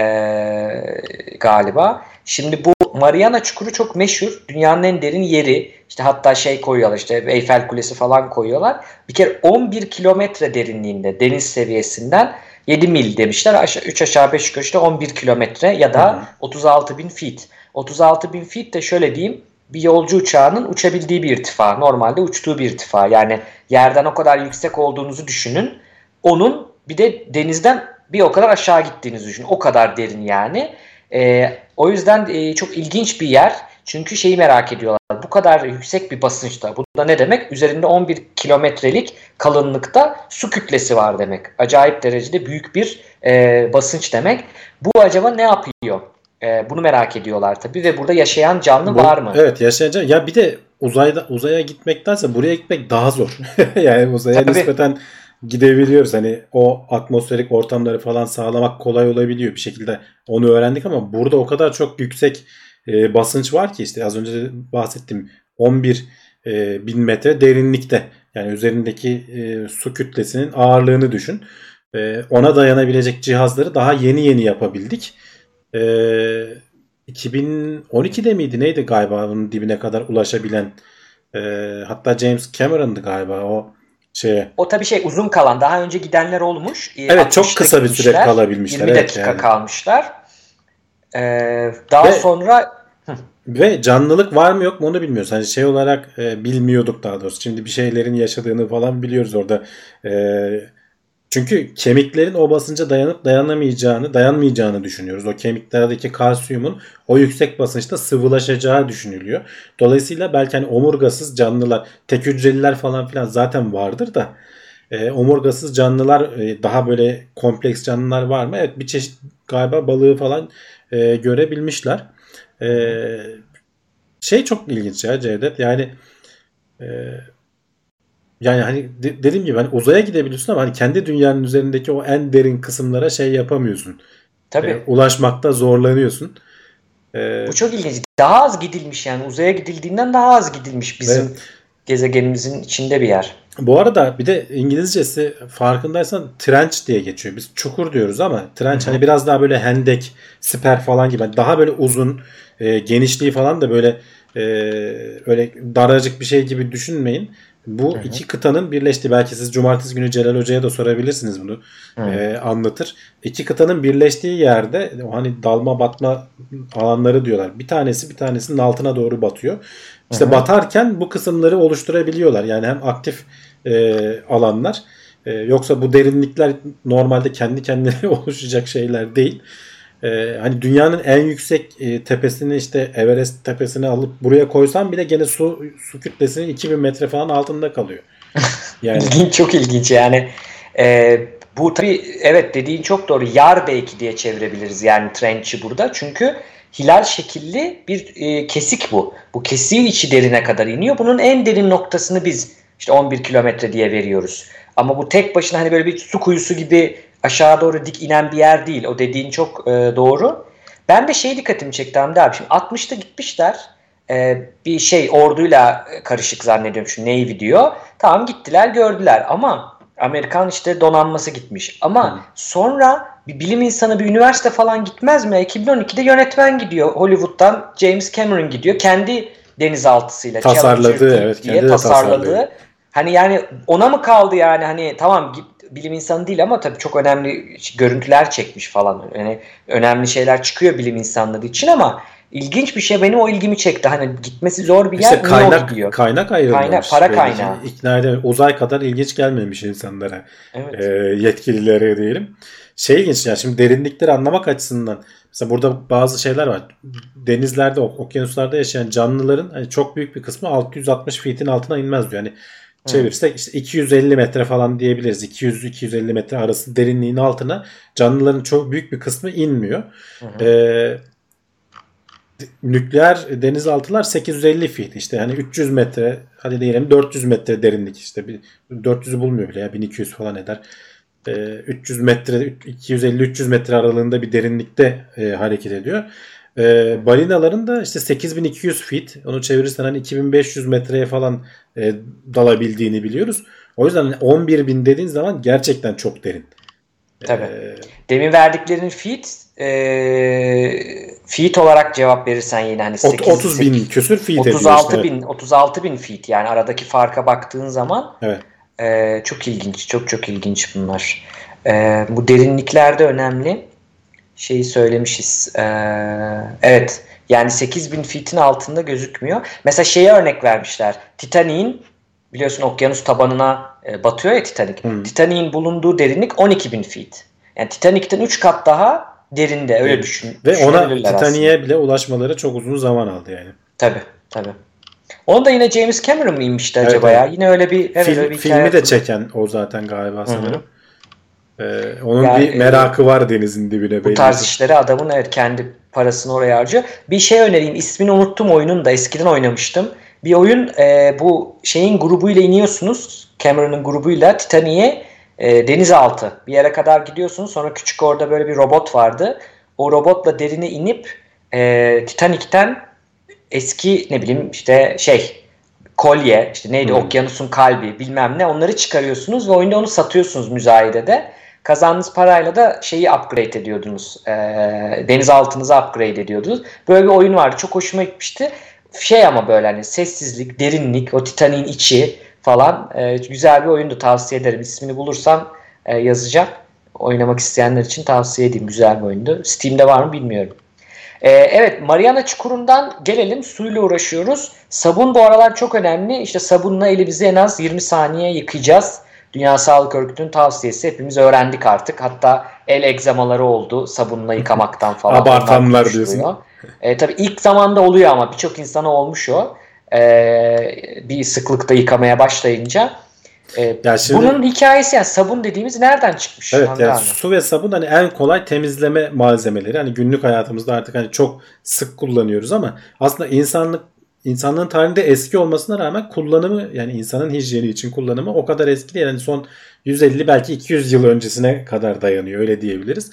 galiba. Şimdi bu Mariana Çukuru çok meşhur. Dünyanın en derin yeri. İşte hatta şey koyuyorlar işte Eyfel Kulesi falan koyuyorlar. Bir kere 11 kilometre derinliğinde deniz seviyesinden 7 mil demişler. Aşağı, 3 aşağı 5 yukarı işte 11 kilometre ya da Hı. 36 bin feet. 36 bin feet de şöyle diyeyim bir yolcu uçağının uçabildiği bir irtifa. Normalde uçtuğu bir irtifa. Yani yerden o kadar yüksek olduğunuzu düşünün. Onun bir de denizden bir o kadar aşağı gittiğinizi düşünün. O kadar derin yani. E, o yüzden e, çok ilginç bir yer. Çünkü şeyi merak ediyorlar. Bu kadar yüksek bir basınçta. Bu da ne demek? Üzerinde 11 kilometrelik kalınlıkta su kütlesi var demek. Acayip derecede büyük bir e, basınç demek. Bu acaba ne yapıyor? E, bunu merak ediyorlar tabii ve burada yaşayan canlı Bu, var mı? Evet yaşayan canlı. Ya bir de uzayda uzaya gitmektense buraya gitmek daha zor. yani uzaya tabii. nispeten gidebiliyoruz. Hani o atmosferik ortamları falan sağlamak kolay olabiliyor bir şekilde. Onu öğrendik ama burada o kadar çok yüksek e, basınç var ki işte az önce de bahsettim 11 e, bin metre derinlikte. Yani üzerindeki e, su kütlesinin ağırlığını düşün. E, ona dayanabilecek cihazları daha yeni yeni yapabildik. E, 2012'de miydi neydi galiba onun dibine kadar ulaşabilen e, hatta James Cameron'dı galiba o şeye. O tabii şey uzun kalan daha önce gidenler olmuş. Evet çok kısa bir süre kalabilmişler. 20 dakika yani. kalmışlar. Ee, daha ve, sonra ve canlılık var mı yok mu onu bilmiyoruz. Hani şey olarak e, bilmiyorduk daha doğrusu. Şimdi bir şeylerin yaşadığını falan biliyoruz orada. E, Çünkü kemiklerin o basınca dayanıp dayanamayacağını, dayanmayacağını düşünüyoruz. O kemiklerdeki kalsiyumun o yüksek basınçta sıvılaşacağı düşünülüyor. Dolayısıyla belki hani omurgasız canlılar, tek hücreliler falan filan zaten vardır da e, omurgasız canlılar e, daha böyle kompleks canlılar var mı? Evet bir çeşit galiba balığı falan e, görebilmişler. E, şey çok ilginç ya Cevdet. Yani e, yani hani de, dediğim gibi hani uzaya gidebiliyorsun ama hani kendi dünyanın üzerindeki o en derin kısımlara şey yapamıyorsun. Tabii. E, ulaşmakta zorlanıyorsun. E, Bu çok ilginç. Daha az gidilmiş yani uzaya gidildiğinden daha az gidilmiş bizim evet. gezegenimizin içinde bir yer. Bu arada bir de İngilizcesi farkındaysan trench diye geçiyor. Biz çukur diyoruz ama trench Hı-hı. hani biraz daha böyle hendek, siper falan gibi. Daha böyle uzun, e, genişliği falan da böyle e, öyle daracık bir şey gibi düşünmeyin. Bu Hı-hı. iki kıtanın birleştiği belki siz cumartesi günü Celal Hoca'ya da sorabilirsiniz bunu e, anlatır. İki kıtanın birleştiği yerde o hani dalma batma alanları diyorlar. Bir tanesi bir tanesinin altına doğru batıyor. İşte Hı-hı. batarken bu kısımları oluşturabiliyorlar. Yani hem aktif e, alanlar e, yoksa bu derinlikler normalde kendi kendine oluşacak şeyler değil. E, hani dünyanın en yüksek e, tepesini işte Everest tepesine alıp buraya koysam bile gene su su kütlesinin 2000 metre falan altında kalıyor. Yani ilginç çok ilginç yani. E, bu tabii evet dediğin çok doğru. Yar belki diye çevirebiliriz yani trench'i burada. Çünkü hilal şekilli bir e, kesik bu. Bu kesiğin içi derine kadar iniyor. Bunun en derin noktasını biz işte 11 kilometre diye veriyoruz. Ama bu tek başına hani böyle bir su kuyusu gibi aşağı doğru dik inen bir yer değil. O dediğin çok e, doğru. Ben de şey dikkatimi çekti Hamdi abi. Şimdi 60'ta gitmişler. E, bir şey orduyla karışık zannediyorum şu Navy diyor. Tamam gittiler gördüler ama Amerikan işte donanması gitmiş. Ama hmm. sonra bir bilim insanı bir üniversite falan gitmez mi? 2012'de yönetmen gidiyor. Hollywood'dan James Cameron gidiyor. Kendi denizaltısıyla tasarladığı evet diye tasarladığı. Hani yani ona mı kaldı yani hani tamam bilim insanı değil ama tabii çok önemli görüntüler çekmiş falan. Yani önemli şeyler çıkıyor bilim insanları için ama ilginç bir şey benim o ilgimi çekti. Hani gitmesi zor bir yer. İşte kaynak, gidiyor. kaynak ayrılmış. Kaynak, para kaynağı. İkna edemem. Uzay kadar ilginç gelmemiş insanlara. Evet. E, yetkililere diyelim. Şey ilginç yani şimdi derinlikleri anlamak açısından mesela burada bazı şeyler var. Denizlerde, okyanuslarda yaşayan canlıların hani çok büyük bir kısmı 660 feet'in altına inmez diyor. Yani çevirsek işte 250 metre falan diyebiliriz. 200-250 metre arası derinliğin altına canlıların çok büyük bir kısmı inmiyor. Hı Ee, nükleer denizaltılar 850 feet işte hani 300 metre hadi diyelim 400 metre derinlik işte 400'ü bulmuyor bile ya 1200 falan eder. Ee, 300 metre 250-300 metre aralığında bir derinlikte e, hareket ediyor. E, balinaların da işte 8200 feet onu çevirirsen hani 2500 metreye falan e, dalabildiğini biliyoruz. O yüzden hani 11 bin dediğin zaman gerçekten çok derin. Tabii. Ee, Demin verdiklerin feet e, feet olarak cevap verirsen yine hani 8, 30 bin 8, küsür feet 36 ediyor, bin evet. 36 bin feet yani aradaki farka baktığın zaman evet. e, çok ilginç çok çok ilginç bunlar. E, bu derinlikler de önemli şeyi söylemişiz. Ee, evet yani 8000 feet'in altında gözükmüyor. Mesela şeye örnek vermişler. Titanic'in biliyorsun okyanus tabanına e, batıyor ya Titanic. Hmm. Titanic'in bulunduğu derinlik 12.000 feet. Yani Titanic'ten 3 kat daha derinde öyle evet. düşün. Ve ona Titanic'e bile ulaşmaları çok uzun zaman aldı yani. Tabi tabi. Onu da yine James Cameron mı inmişti acaba evet, ya? Yine öyle bir, evet, Film, öyle bir filmi de çeken o zaten galiba sanırım. Hı-hı. Ee, onun yani, bir merakı var denizin dibine. Bu tarz işleri adamın evet kendi parasını oraya harcıyor. Bir şey önereyim. ismini unuttum oyunun da eskiden oynamıştım. Bir oyun e, bu şeyin grubuyla iniyorsunuz. Cameron'ın grubuyla Titanic'e e, denizaltı. Bir yere kadar gidiyorsunuz. Sonra küçük orada böyle bir robot vardı. O robotla derine inip e, Titanic'ten eski ne bileyim işte şey kolye işte neydi hmm. okyanusun kalbi bilmem ne onları çıkarıyorsunuz ve oyunda onu satıyorsunuz müzayedede. Kazandığınız parayla da şeyi upgrade ediyordunuz. E, denizaltınızı upgrade ediyordunuz. Böyle bir oyun vardı. Çok hoşuma gitmişti. Şey ama böyle hani sessizlik, derinlik, o Titanic'in içi falan. E, güzel bir oyundu. Tavsiye ederim. İsmini bulursam e, yazacağım. Oynamak isteyenler için tavsiye edeyim. Güzel bir oyundu. Steam'de var mı bilmiyorum. Ee, evet Mariana Çukuru'ndan gelelim. Suyla uğraşıyoruz. Sabun bu aralar çok önemli. İşte sabunla elimizi en az 20 saniye yıkayacağız. Dünya Sağlık Örgütü'nün tavsiyesi hepimiz öğrendik artık. Hatta el egzamaları oldu sabunla yıkamaktan falan. Abartanlar diyorsun. E, tabii ilk zamanda oluyor ama birçok insana olmuş o. E, bir sıklıkta yıkamaya başlayınca. E, ya şimdi, bunun hikayesi yani sabun dediğimiz nereden çıkmış? Evet yani su ve sabun hani en kolay temizleme malzemeleri. Hani günlük hayatımızda artık hani çok sık kullanıyoruz ama aslında insanlık insanlığın tarihinde eski olmasına rağmen kullanımı yani insanın hijyeni için kullanımı o kadar eski değil. Yani son 150 belki 200 yıl öncesine kadar dayanıyor öyle diyebiliriz.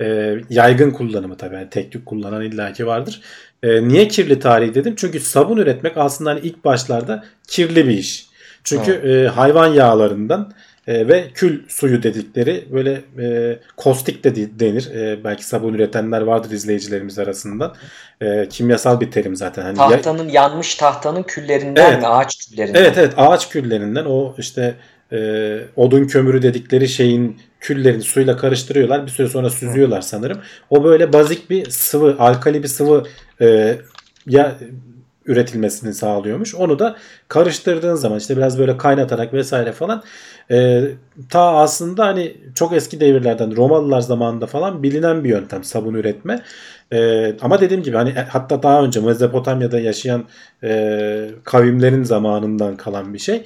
E, yaygın kullanımı tabii yani tek tük kullanan illaki vardır. E, niye kirli tarihi dedim? Çünkü sabun üretmek aslında hani ilk başlarda kirli bir iş. Çünkü e, hayvan yağlarından e, ve kül suyu dedikleri böyle e, kostik de denir. E, belki sabun üretenler vardır izleyicilerimiz arasında. E, kimyasal bir terim zaten. Hani tahtanın ya... yanmış tahtanın küllerinden evet, mi? Ağaç küllerinden. Evet evet ağaç küllerinden o işte e, odun kömürü dedikleri şeyin küllerini suyla karıştırıyorlar. Bir süre sonra süzüyorlar sanırım. O böyle bazik bir sıvı, alkali bir sıvı e, ya üretilmesini sağlıyormuş. Onu da karıştırdığın zaman işte biraz böyle kaynatarak vesaire falan e, ta aslında hani çok eski devirlerden Romalılar zamanında falan bilinen bir yöntem sabun üretme. E, ama dediğim gibi hani hatta daha önce Mezopotamya'da yaşayan e, kavimlerin zamanından kalan bir şey.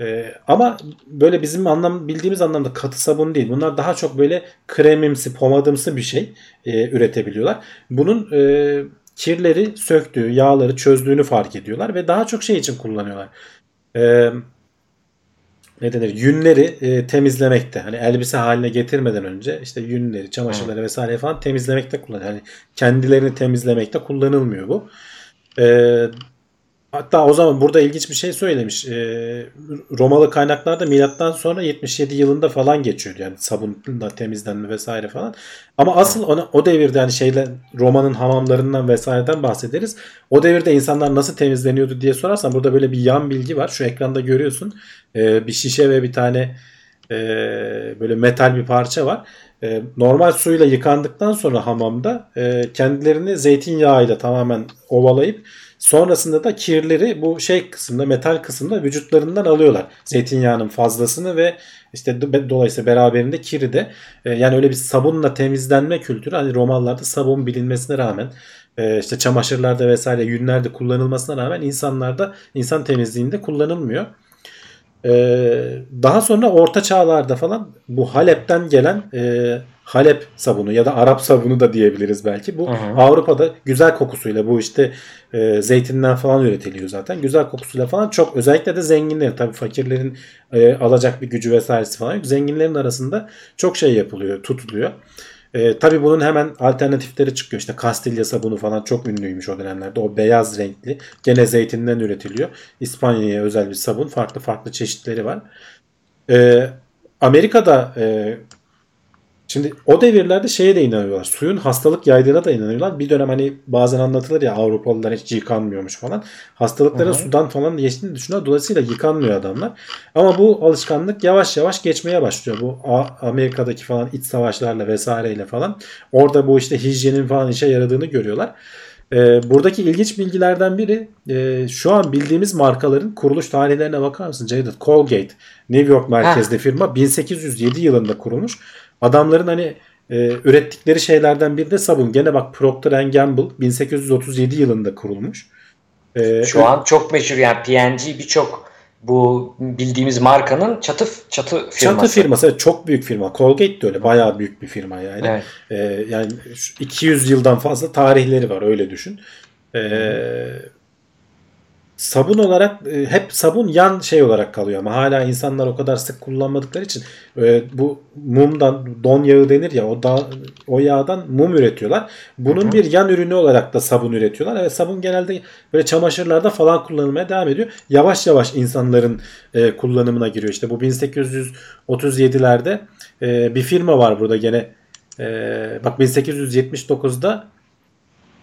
Ee, ama böyle bizim anlam bildiğimiz anlamda katı sabun değil. Bunlar daha çok böyle kremimsi, pomadımsı bir şey e, üretebiliyorlar. Bunun e, kirleri söktüğü, yağları çözdüğünü fark ediyorlar ve daha çok şey için kullanıyorlar. E, ne denir? Yünleri e, temizlemekte. Hani elbise haline getirmeden önce işte yünleri, çamaşırları vesaire falan temizlemekte kullanıyor. Hani kendilerini temizlemekte kullanılmıyor bu. E, Hatta o zaman burada ilginç bir şey söylemiş. E, Romalı kaynaklarda milattan sonra 77 yılında falan geçiyor. Yani sabunla temizlenme vesaire falan. Ama asıl ona, o devirde hani şeyle Roma'nın hamamlarından vesaireden bahsederiz. O devirde insanlar nasıl temizleniyordu diye sorarsan burada böyle bir yan bilgi var. Şu ekranda görüyorsun. E, bir şişe ve bir tane e, böyle metal bir parça var. E, normal suyla yıkandıktan sonra hamamda e, kendilerini zeytinyağıyla tamamen ovalayıp Sonrasında da kirleri bu şey kısımda metal kısımda vücutlarından alıyorlar. Zeytinyağının fazlasını ve işte dolayısıyla beraberinde kiri de e, yani öyle bir sabunla temizlenme kültürü hani Romalılarda sabun bilinmesine rağmen e, işte çamaşırlarda vesaire yünlerde kullanılmasına rağmen insanlarda insan temizliğinde kullanılmıyor. E, daha sonra orta çağlarda falan bu Halep'ten gelen Halep sabunu ya da Arap sabunu da diyebiliriz belki. Bu Aha. Avrupa'da güzel kokusuyla bu işte e, zeytinden falan üretiliyor zaten. Güzel kokusuyla falan çok özellikle de zenginlerin tabii fakirlerin e, alacak bir gücü vesairesi falan yok. Zenginlerin arasında çok şey yapılıyor, tutuluyor. E, tabii bunun hemen alternatifleri çıkıyor. İşte Kastilya sabunu falan çok ünlüymüş o dönemlerde. O beyaz renkli. Gene zeytinden üretiliyor. İspanya'ya özel bir sabun. Farklı farklı çeşitleri var. E, Amerika'da e, Şimdi o devirlerde şeye de inanıyorlar. Suyun hastalık yaydığına da inanıyorlar. Bir dönem hani bazen anlatılır ya Avrupalılar hiç yıkanmıyormuş falan. Hastalıkların sudan falan geçtiğini düşünüyor. Dolayısıyla yıkanmıyor adamlar. Ama bu alışkanlık yavaş yavaş geçmeye başlıyor. Bu Amerika'daki falan iç savaşlarla vesaireyle falan. Orada bu işte hijyenin falan işe yaradığını görüyorlar. E, buradaki ilginç bilgilerden biri e, şu an bildiğimiz markaların kuruluş tarihlerine bakar mısın? Colgate, New York merkezli ha. firma 1807 yılında kurulmuş. Adamların hani e, ürettikleri şeylerden biri de sabun. Gene bak Procter Gamble 1837 yılında kurulmuş. E, Şu an çok meşhur yani P&G birçok bu bildiğimiz markanın çatı çatı firması. Çatı firması çok büyük firma. Colgate de öyle bayağı büyük bir firma yani. Evet. Ee, yani 200 yıldan fazla tarihleri var öyle düşün. Ee, sabun olarak e, hep sabun yan şey olarak kalıyor ama hala insanlar o kadar sık kullanmadıkları için e, bu mumdan don yağı denir ya o da o yağdan mum üretiyorlar. Bunun Hı-hı. bir yan ürünü olarak da sabun üretiyorlar. Evet sabun genelde böyle çamaşırlarda falan kullanılmaya devam ediyor. Yavaş yavaş insanların e, kullanımına giriyor. İşte bu 1837'lerde e, bir firma var burada gene e, bak 1879'da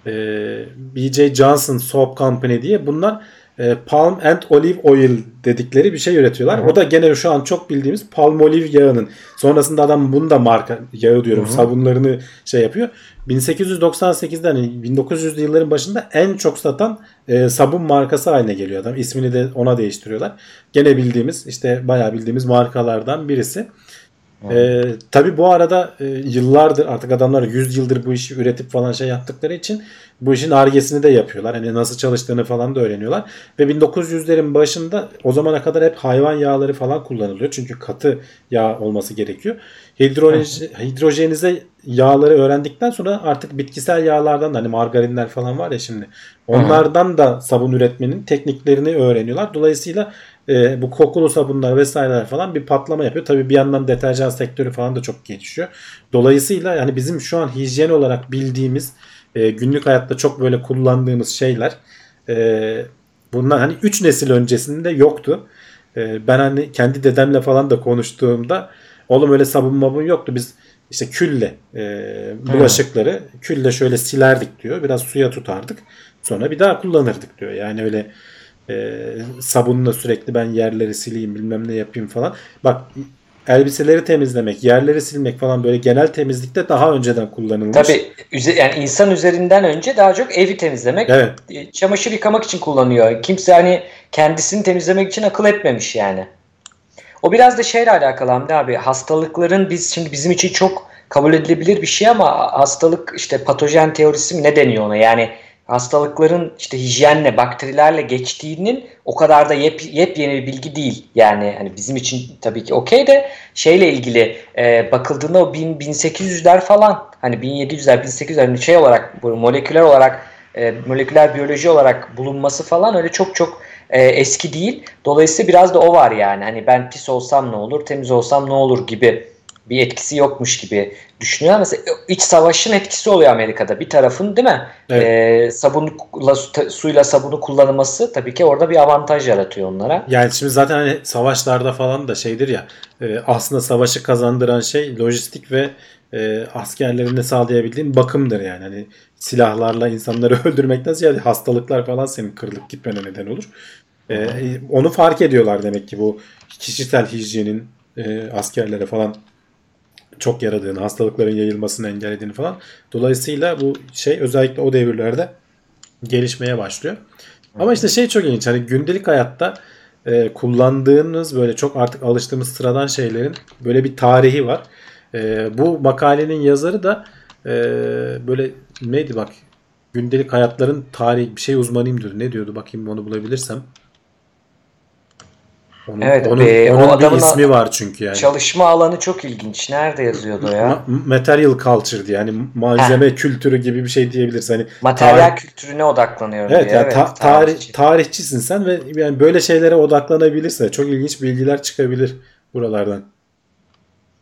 e, BJ Johnson Soap Company diye bunlar e, palm and olive oil dedikleri bir şey üretiyorlar. Hı-hı. O da gene şu an çok bildiğimiz palm olive yağının. Sonrasında adam bunu da marka yağı diyorum Hı-hı. sabunlarını şey yapıyor. 1898'den hani 1900'lü yılların başında en çok satan e, sabun markası haline geliyor adam. İsmini de ona değiştiriyorlar. Gene bildiğimiz işte bayağı bildiğimiz markalardan birisi. Ee, tabii bu arada e, yıllardır artık adamlar 100 yıldır bu işi üretip falan şey yaptıkları için bu işin argesini de yapıyorlar. Hani nasıl çalıştığını falan da öğreniyorlar. Ve 1900'lerin başında o zamana kadar hep hayvan yağları falan kullanılıyor. Çünkü katı yağ olması gerekiyor. Hidrojenize, hidrojenize yağları öğrendikten sonra artık bitkisel yağlardan da hani margarinler falan var ya şimdi. Onlardan da sabun üretmenin tekniklerini öğreniyorlar. Dolayısıyla e, bu kokulu sabunlar vesaireler falan bir patlama yapıyor. Tabii bir yandan deterjan sektörü falan da çok gelişiyor. Dolayısıyla yani bizim şu an hijyen olarak bildiğimiz e, günlük hayatta çok böyle kullandığımız şeyler e, bunlar hani 3 nesil öncesinde yoktu. E, ben hani kendi dedemle falan da konuştuğumda oğlum öyle sabun mabun yoktu. Biz işte külle e, bulaşıkları hmm. külle şöyle silerdik diyor. Biraz suya tutardık. Sonra bir daha kullanırdık diyor. Yani öyle e, sabunla sürekli ben yerleri sileyim bilmem ne yapayım falan. Bak elbiseleri temizlemek, yerleri silmek falan böyle genel temizlikte daha önceden kullanılmış. Tabii yani insan üzerinden önce daha çok evi temizlemek, evet. E, çamaşır yıkamak için kullanıyor. Kimse hani kendisini temizlemek için akıl etmemiş yani. O biraz da şeyle alakalı Hamdi abi. Hastalıkların biz şimdi bizim için çok kabul edilebilir bir şey ama hastalık işte patojen teorisi mi ne deniyor ona? Yani hastalıkların işte hijyenle, bakterilerle geçtiğinin o kadar da yep, yepyeni bir bilgi değil. Yani hani bizim için tabii ki okey de şeyle ilgili e, bakıldığında o 1000, 1800'ler falan hani 1700'ler 1800'ler hani şey olarak moleküler olarak e, moleküler biyoloji olarak bulunması falan öyle çok çok e, eski değil. Dolayısıyla biraz da o var yani. Hani ben pis olsam ne olur, temiz olsam ne olur gibi bir etkisi yokmuş gibi düşünüyor. Mesela iç savaşın etkisi oluyor Amerika'da. Bir tarafın değil mi? Evet. Ee, sabunla, suyla sabunu kullanılması tabii ki orada bir avantaj yaratıyor onlara. Yani şimdi zaten hani savaşlarda falan da şeydir ya e, aslında savaşı kazandıran şey lojistik ve e, askerlerine sağlayabildiğin bakımdır yani. Hani silahlarla insanları öldürmekten ziyade hastalıklar falan senin kırılıp gitmene neden olur. E, onu fark ediyorlar demek ki bu kişisel hijyenin e, askerlere falan çok yaradığını, hastalıkların yayılmasını engellediğini falan. Dolayısıyla bu şey özellikle o devirlerde gelişmeye başlıyor. Ama işte şey çok ilginç. Hani gündelik hayatta e, kullandığınız böyle çok artık alıştığımız sıradan şeylerin böyle bir tarihi var. E, bu makalenin yazarı da e, böyle neydi bak gündelik hayatların tarihi bir şey uzmanıyım diyor. Ne diyordu bakayım onu bulabilirsem. Onun, evet, onun, e, onun o adamın bir ismi var çünkü yani. Çalışma alanı çok ilginç. Nerede yazıyordu ya? material culture diye yani malzeme Heh. kültürü gibi bir şey diyebiliriz. Hani Materyal tarih... kültürüne odaklanıyor evet, diye. Yani evet, ta- tarihçi. tarihçisin sen ve yani böyle şeylere odaklanabilirse çok ilginç bilgiler çıkabilir buralardan.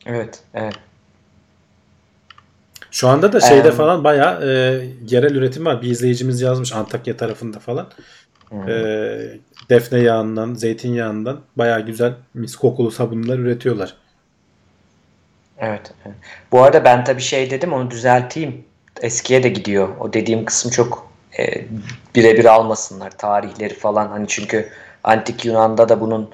Evet, evet. Şu anda da şeyde ee, falan bayağı e, yerel üretim var. Bir izleyicimiz yazmış Antakya tarafında falan. Hmm. E, defne yağından, zeytinyağından bayağı güzel mis kokulu sabunlar üretiyorlar. Evet. Bu arada ben tabii şey dedim onu düzelteyim. Eskiye de gidiyor. O dediğim kısım çok e, birebir almasınlar tarihleri falan. Hani çünkü antik Yunan'da da bunun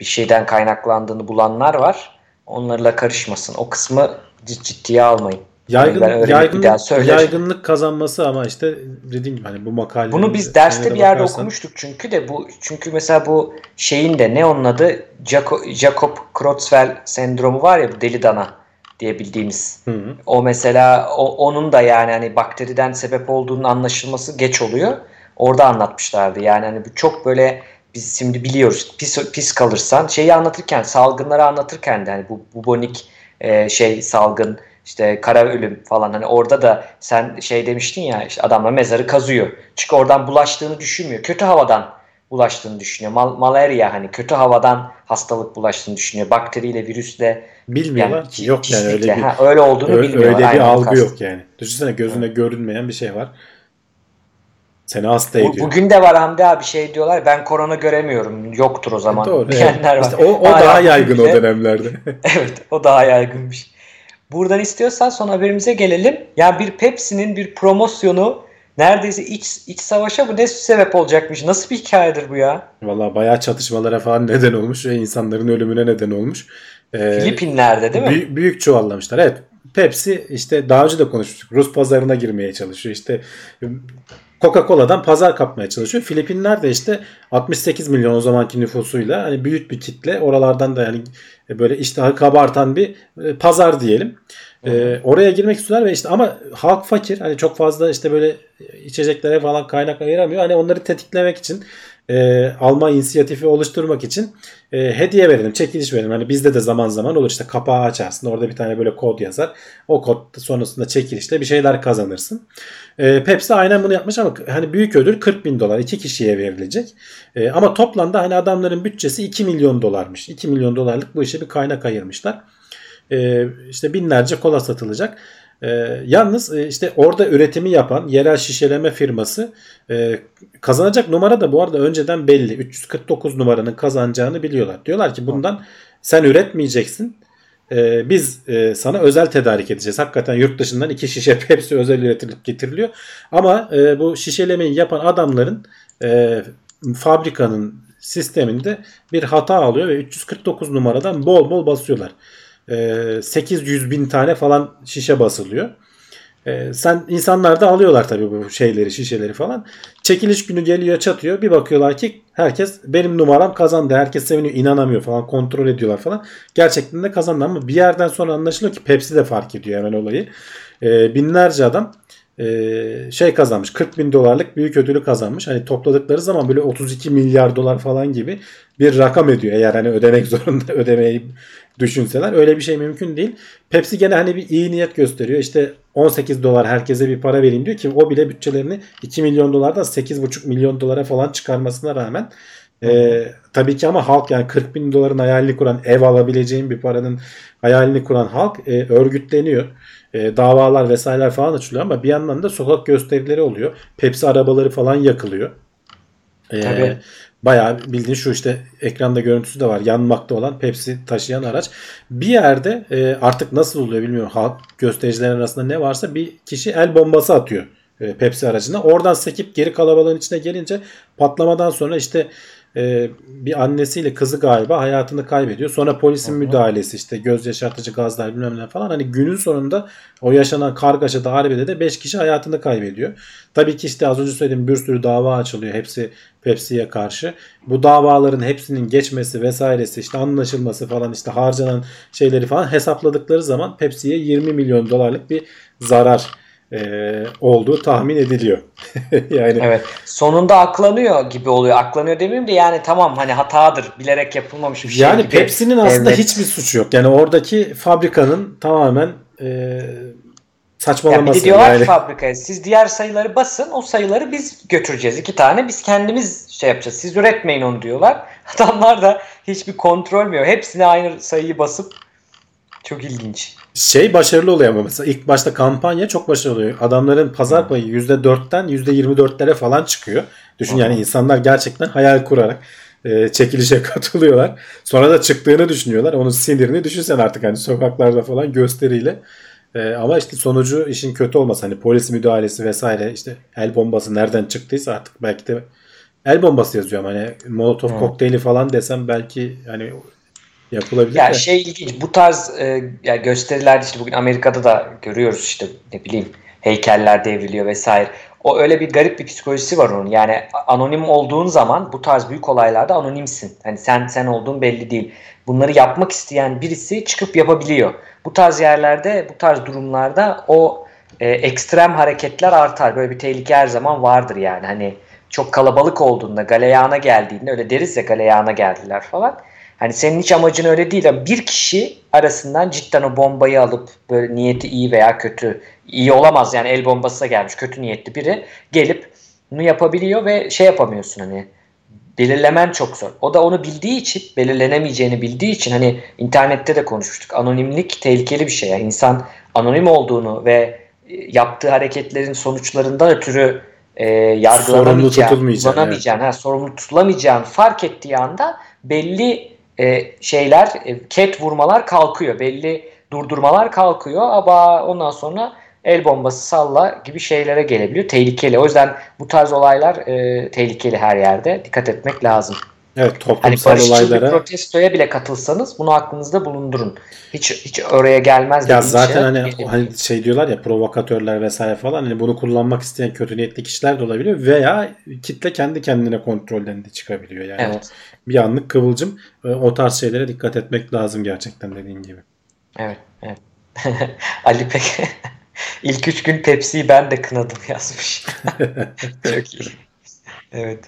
bir şeyden kaynaklandığını bulanlar var. Onlarla karışmasın. O kısmı ciddiye almayın. Yaygın, yani yaygın, yaygınlık kazanması ama işte dediğim gibi hani bu makale. Bunu biz derste bir yerde bakarsan... okumuştuk çünkü de bu çünkü mesela bu şeyin de ne onun adı Jacob, Jacob Creutzfeldt sendromu var ya bu deli dana diye bildiğimiz. Hı hı. O mesela o, onun da yani hani bakteriden sebep olduğunun anlaşılması geç oluyor. Orada anlatmışlardı. Yani hani bu çok böyle biz şimdi biliyoruz pis, pis kalırsan şeyi anlatırken salgınları anlatırken de hani bu bubonik e, şey salgın işte kara ölüm falan hani orada da sen şey demiştin ya işte adamlar mezarı kazıyor. Çünkü oradan bulaştığını düşünmüyor. Kötü havadan bulaştığını düşünüyor. Mal malaria hani kötü havadan hastalık bulaştığını düşünüyor. Bakteriyle, virüsle bilmiyorlar yani, ki. Yok yani öyle bir ha, öyle olduğunu öyle, bilmiyorlar. Öyle bir algı kast. yok yani. Düşünsene gözüne evet. görünmeyen bir şey var. Seni hasta ediyor. Bugün de var Hamdi abi şey diyorlar ben korona göremiyorum. Yoktur o zaman. Doğru. Diyenler evet. var. İşte o, o daha yaygın bile. o dönemlerde. evet o daha yaygınmış. Buradan istiyorsan son haberimize gelelim. Yani bir Pepsi'nin bir promosyonu neredeyse iç, iç savaşa bu ne sebep olacakmış? Nasıl bir hikayedir bu ya? Valla bayağı çatışmalara falan neden olmuş ve insanların ölümüne neden olmuş. Ee, Filipinler'de değil mi? Büyük, büyük çuvallamışlar. Evet. Pepsi işte daha önce de konuşmuştuk. Rus pazarına girmeye çalışıyor. İşte Coca-Cola'dan pazar kapmaya çalışıyor. Filipinler de işte 68 milyon o zamanki nüfusuyla hani büyük bir kitle. Oralardan da yani böyle iştahı kabartan bir e, pazar diyelim. Ee, oraya girmek istiyorlar ve işte ama halk fakir. Hani çok fazla işte böyle içeceklere falan kaynak ayıramıyor. Hani onları tetiklemek için e, alma inisiyatifi oluşturmak için e, hediye verelim, çekiliş verelim. Hani bizde de zaman zaman olur işte kapağı açarsın. Orada bir tane böyle kod yazar. O kod sonrasında çekilişle bir şeyler kazanırsın. E, Pepsi aynen bunu yapmış ama hani büyük ödül 40 bin dolar iki kişiye verilecek. E, ama toplamda hani adamların bütçesi 2 milyon dolarmış. 2 milyon dolarlık bu işe bir kaynak ayırmışlar. E, işte binlerce kola satılacak. E, yalnız e, işte orada üretimi yapan yerel şişeleme firması e, kazanacak numara da bu arada önceden belli. 349 numaranın kazanacağını biliyorlar. Diyorlar ki bundan sen üretmeyeceksin. E, biz e, sana özel tedarik edeceğiz. Hakikaten yurt dışından iki şişe Pepsi özel üretilip getiriliyor. Ama e, bu şişelemeyi yapan adamların e, fabrikanın sisteminde bir hata alıyor ve 349 numaradan bol bol basıyorlar. 800 ee, bin tane falan şişe basılıyor. Ee, sen insanlar da alıyorlar tabii bu şeyleri şişeleri falan. Çekiliş günü geliyor çatıyor. Bir bakıyorlar ki herkes benim numaram kazandı. Herkes seviniyor inanamıyor falan kontrol ediyorlar falan. Gerçekten de kazandı ama bir yerden sonra anlaşılıyor ki Pepsi de fark ediyor hemen olayı. Ee, binlerce adam şey kazanmış 40 bin dolarlık büyük ödülü kazanmış. Hani topladıkları zaman böyle 32 milyar dolar falan gibi bir rakam ediyor. Eğer hani ödemek zorunda ödemeyi düşünseler öyle bir şey mümkün değil. Pepsi gene hani bir iyi niyet gösteriyor. İşte 18 dolar herkese bir para vereyim diyor ki o bile bütçelerini 2 milyon dolardan 8,5 milyon dolara falan çıkarmasına rağmen ee, tabii ki ama halk yani 40 bin doların hayalini kuran ev alabileceğin bir paranın hayalini kuran halk e, örgütleniyor. E, davalar vesaireler falan açılıyor ama bir yandan da sokak gösterileri oluyor. Pepsi arabaları falan yakılıyor. E, tabii. Bayağı bildiğin şu işte ekranda görüntüsü de var. Yanmakta olan Pepsi taşıyan araç. Bir yerde e, artık nasıl oluyor bilmiyorum. Halk göstericiler arasında ne varsa bir kişi el bombası atıyor e, Pepsi aracına. Oradan sekip geri kalabalığın içine gelince patlamadan sonra işte e, bir annesiyle kızı galiba hayatını kaybediyor. Sonra polisin Aha. müdahalesi işte göz yaşartıcı gazlar bilmem ne falan. Hani günün sonunda o yaşanan kargaşa darbede de 5 kişi hayatını kaybediyor. Tabii ki işte az önce söylediğim bir sürü dava açılıyor. Hepsi Pepsi'ye karşı. Bu davaların hepsinin geçmesi vesairesi işte anlaşılması falan işte harcanan şeyleri falan hesapladıkları zaman Pepsi'ye 20 milyon dolarlık bir zarar e, olduğu tahmin ediliyor. yani Evet. Sonunda aklanıyor gibi oluyor. Aklanıyor demeyeyim de yani tamam hani hatadır. Bilerek yapılmamış bir şey Yani gibi. Pepsi'nin aslında evet. hiçbir suçu yok. Yani oradaki fabrikanın tamamen e, saçmalaması. Ya bir de diyorlar yani. ki fabrikaya siz diğer sayıları basın o sayıları biz götüreceğiz. iki tane biz kendimiz şey yapacağız. Siz üretmeyin onu diyorlar. Adamlar da hiçbir kontrol mü yok. Hepsine aynı sayıyı basıp çok ilginç. Şey başarılı oluyor ama mesela ilk başta kampanya çok başarılı oluyor. Adamların pazar payı %4'ten %24'lere falan çıkıyor. Düşün Aha. yani insanlar gerçekten hayal kurarak e, çekilişe katılıyorlar. Sonra da çıktığını düşünüyorlar. Onun sinirini düşünsen artık hani sokaklarda falan gösteriyle. E, ama işte sonucu işin kötü olması hani polis müdahalesi vesaire işte el bombası nereden çıktıysa artık belki de el bombası yazıyor ama hani Molotov hmm. kokteyli falan desem belki hani yapılabilir ya de. şey ilginç bu tarz e, yani gösterilerde işte bugün Amerika'da da görüyoruz işte ne bileyim heykeller devriliyor vesaire. O öyle bir garip bir psikolojisi var onun. Yani anonim olduğun zaman bu tarz büyük olaylarda anonimsin. Hani sen sen olduğun belli değil. Bunları yapmak isteyen birisi çıkıp yapabiliyor. Bu tarz yerlerde, bu tarz durumlarda o e, ekstrem hareketler artar. Böyle bir tehlike her zaman vardır yani. Hani çok kalabalık olduğunda, galeyana geldiğinde öyle deriz ya galeyana geldiler falan. Hani senin hiç amacın öyle değil ama bir kişi arasından cidden o bombayı alıp böyle niyeti iyi veya kötü, iyi olamaz yani el bombası gelmiş kötü niyetli biri gelip bunu yapabiliyor ve şey yapamıyorsun hani belirlemen çok zor. O da onu bildiği için, belirlenemeyeceğini bildiği için hani internette de konuşmuştuk. Anonimlik tehlikeli bir şey. Yani insan anonim olduğunu ve yaptığı hareketlerin sonuçlarından ötürü e, yargılanamayacağını, sorumlu, evet. ha, sorumlu tutulamayacağını fark ettiği anda belli e, şeyler, e, ket vurmalar kalkıyor. Belli durdurmalar kalkıyor ama ondan sonra el bombası salla gibi şeylere gelebiliyor. Tehlikeli. O yüzden bu tarz olaylar e, tehlikeli her yerde. Dikkat etmek lazım. Evet toplumsal hani olaylara. protestoya bile katılsanız bunu aklınızda bulundurun. Hiç hiç oraya gelmez Ya zaten hani, hani şey diyorlar ya provokatörler vesaire falan hani bunu kullanmak isteyen kötü niyetli kişiler de olabiliyor veya kitle kendi kendine kontrolden de çıkabiliyor yani. Evet. Bir anlık kıvılcım o tarz şeylere dikkat etmek lazım gerçekten dediğin gibi. Evet, evet. Ali Pek ilk üç gün Pepsi'yi ben de kınadım yazmış. Çok iyi. Evet.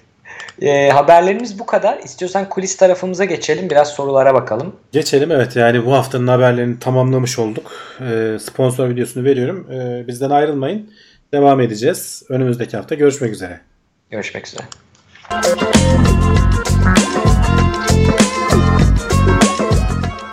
E, haberlerimiz bu kadar. İstiyorsan kulis tarafımıza geçelim. Biraz sorulara bakalım. Geçelim evet. Yani bu haftanın haberlerini tamamlamış olduk. E, sponsor videosunu veriyorum. E, bizden ayrılmayın. Devam edeceğiz. Önümüzdeki hafta görüşmek üzere. Görüşmek üzere.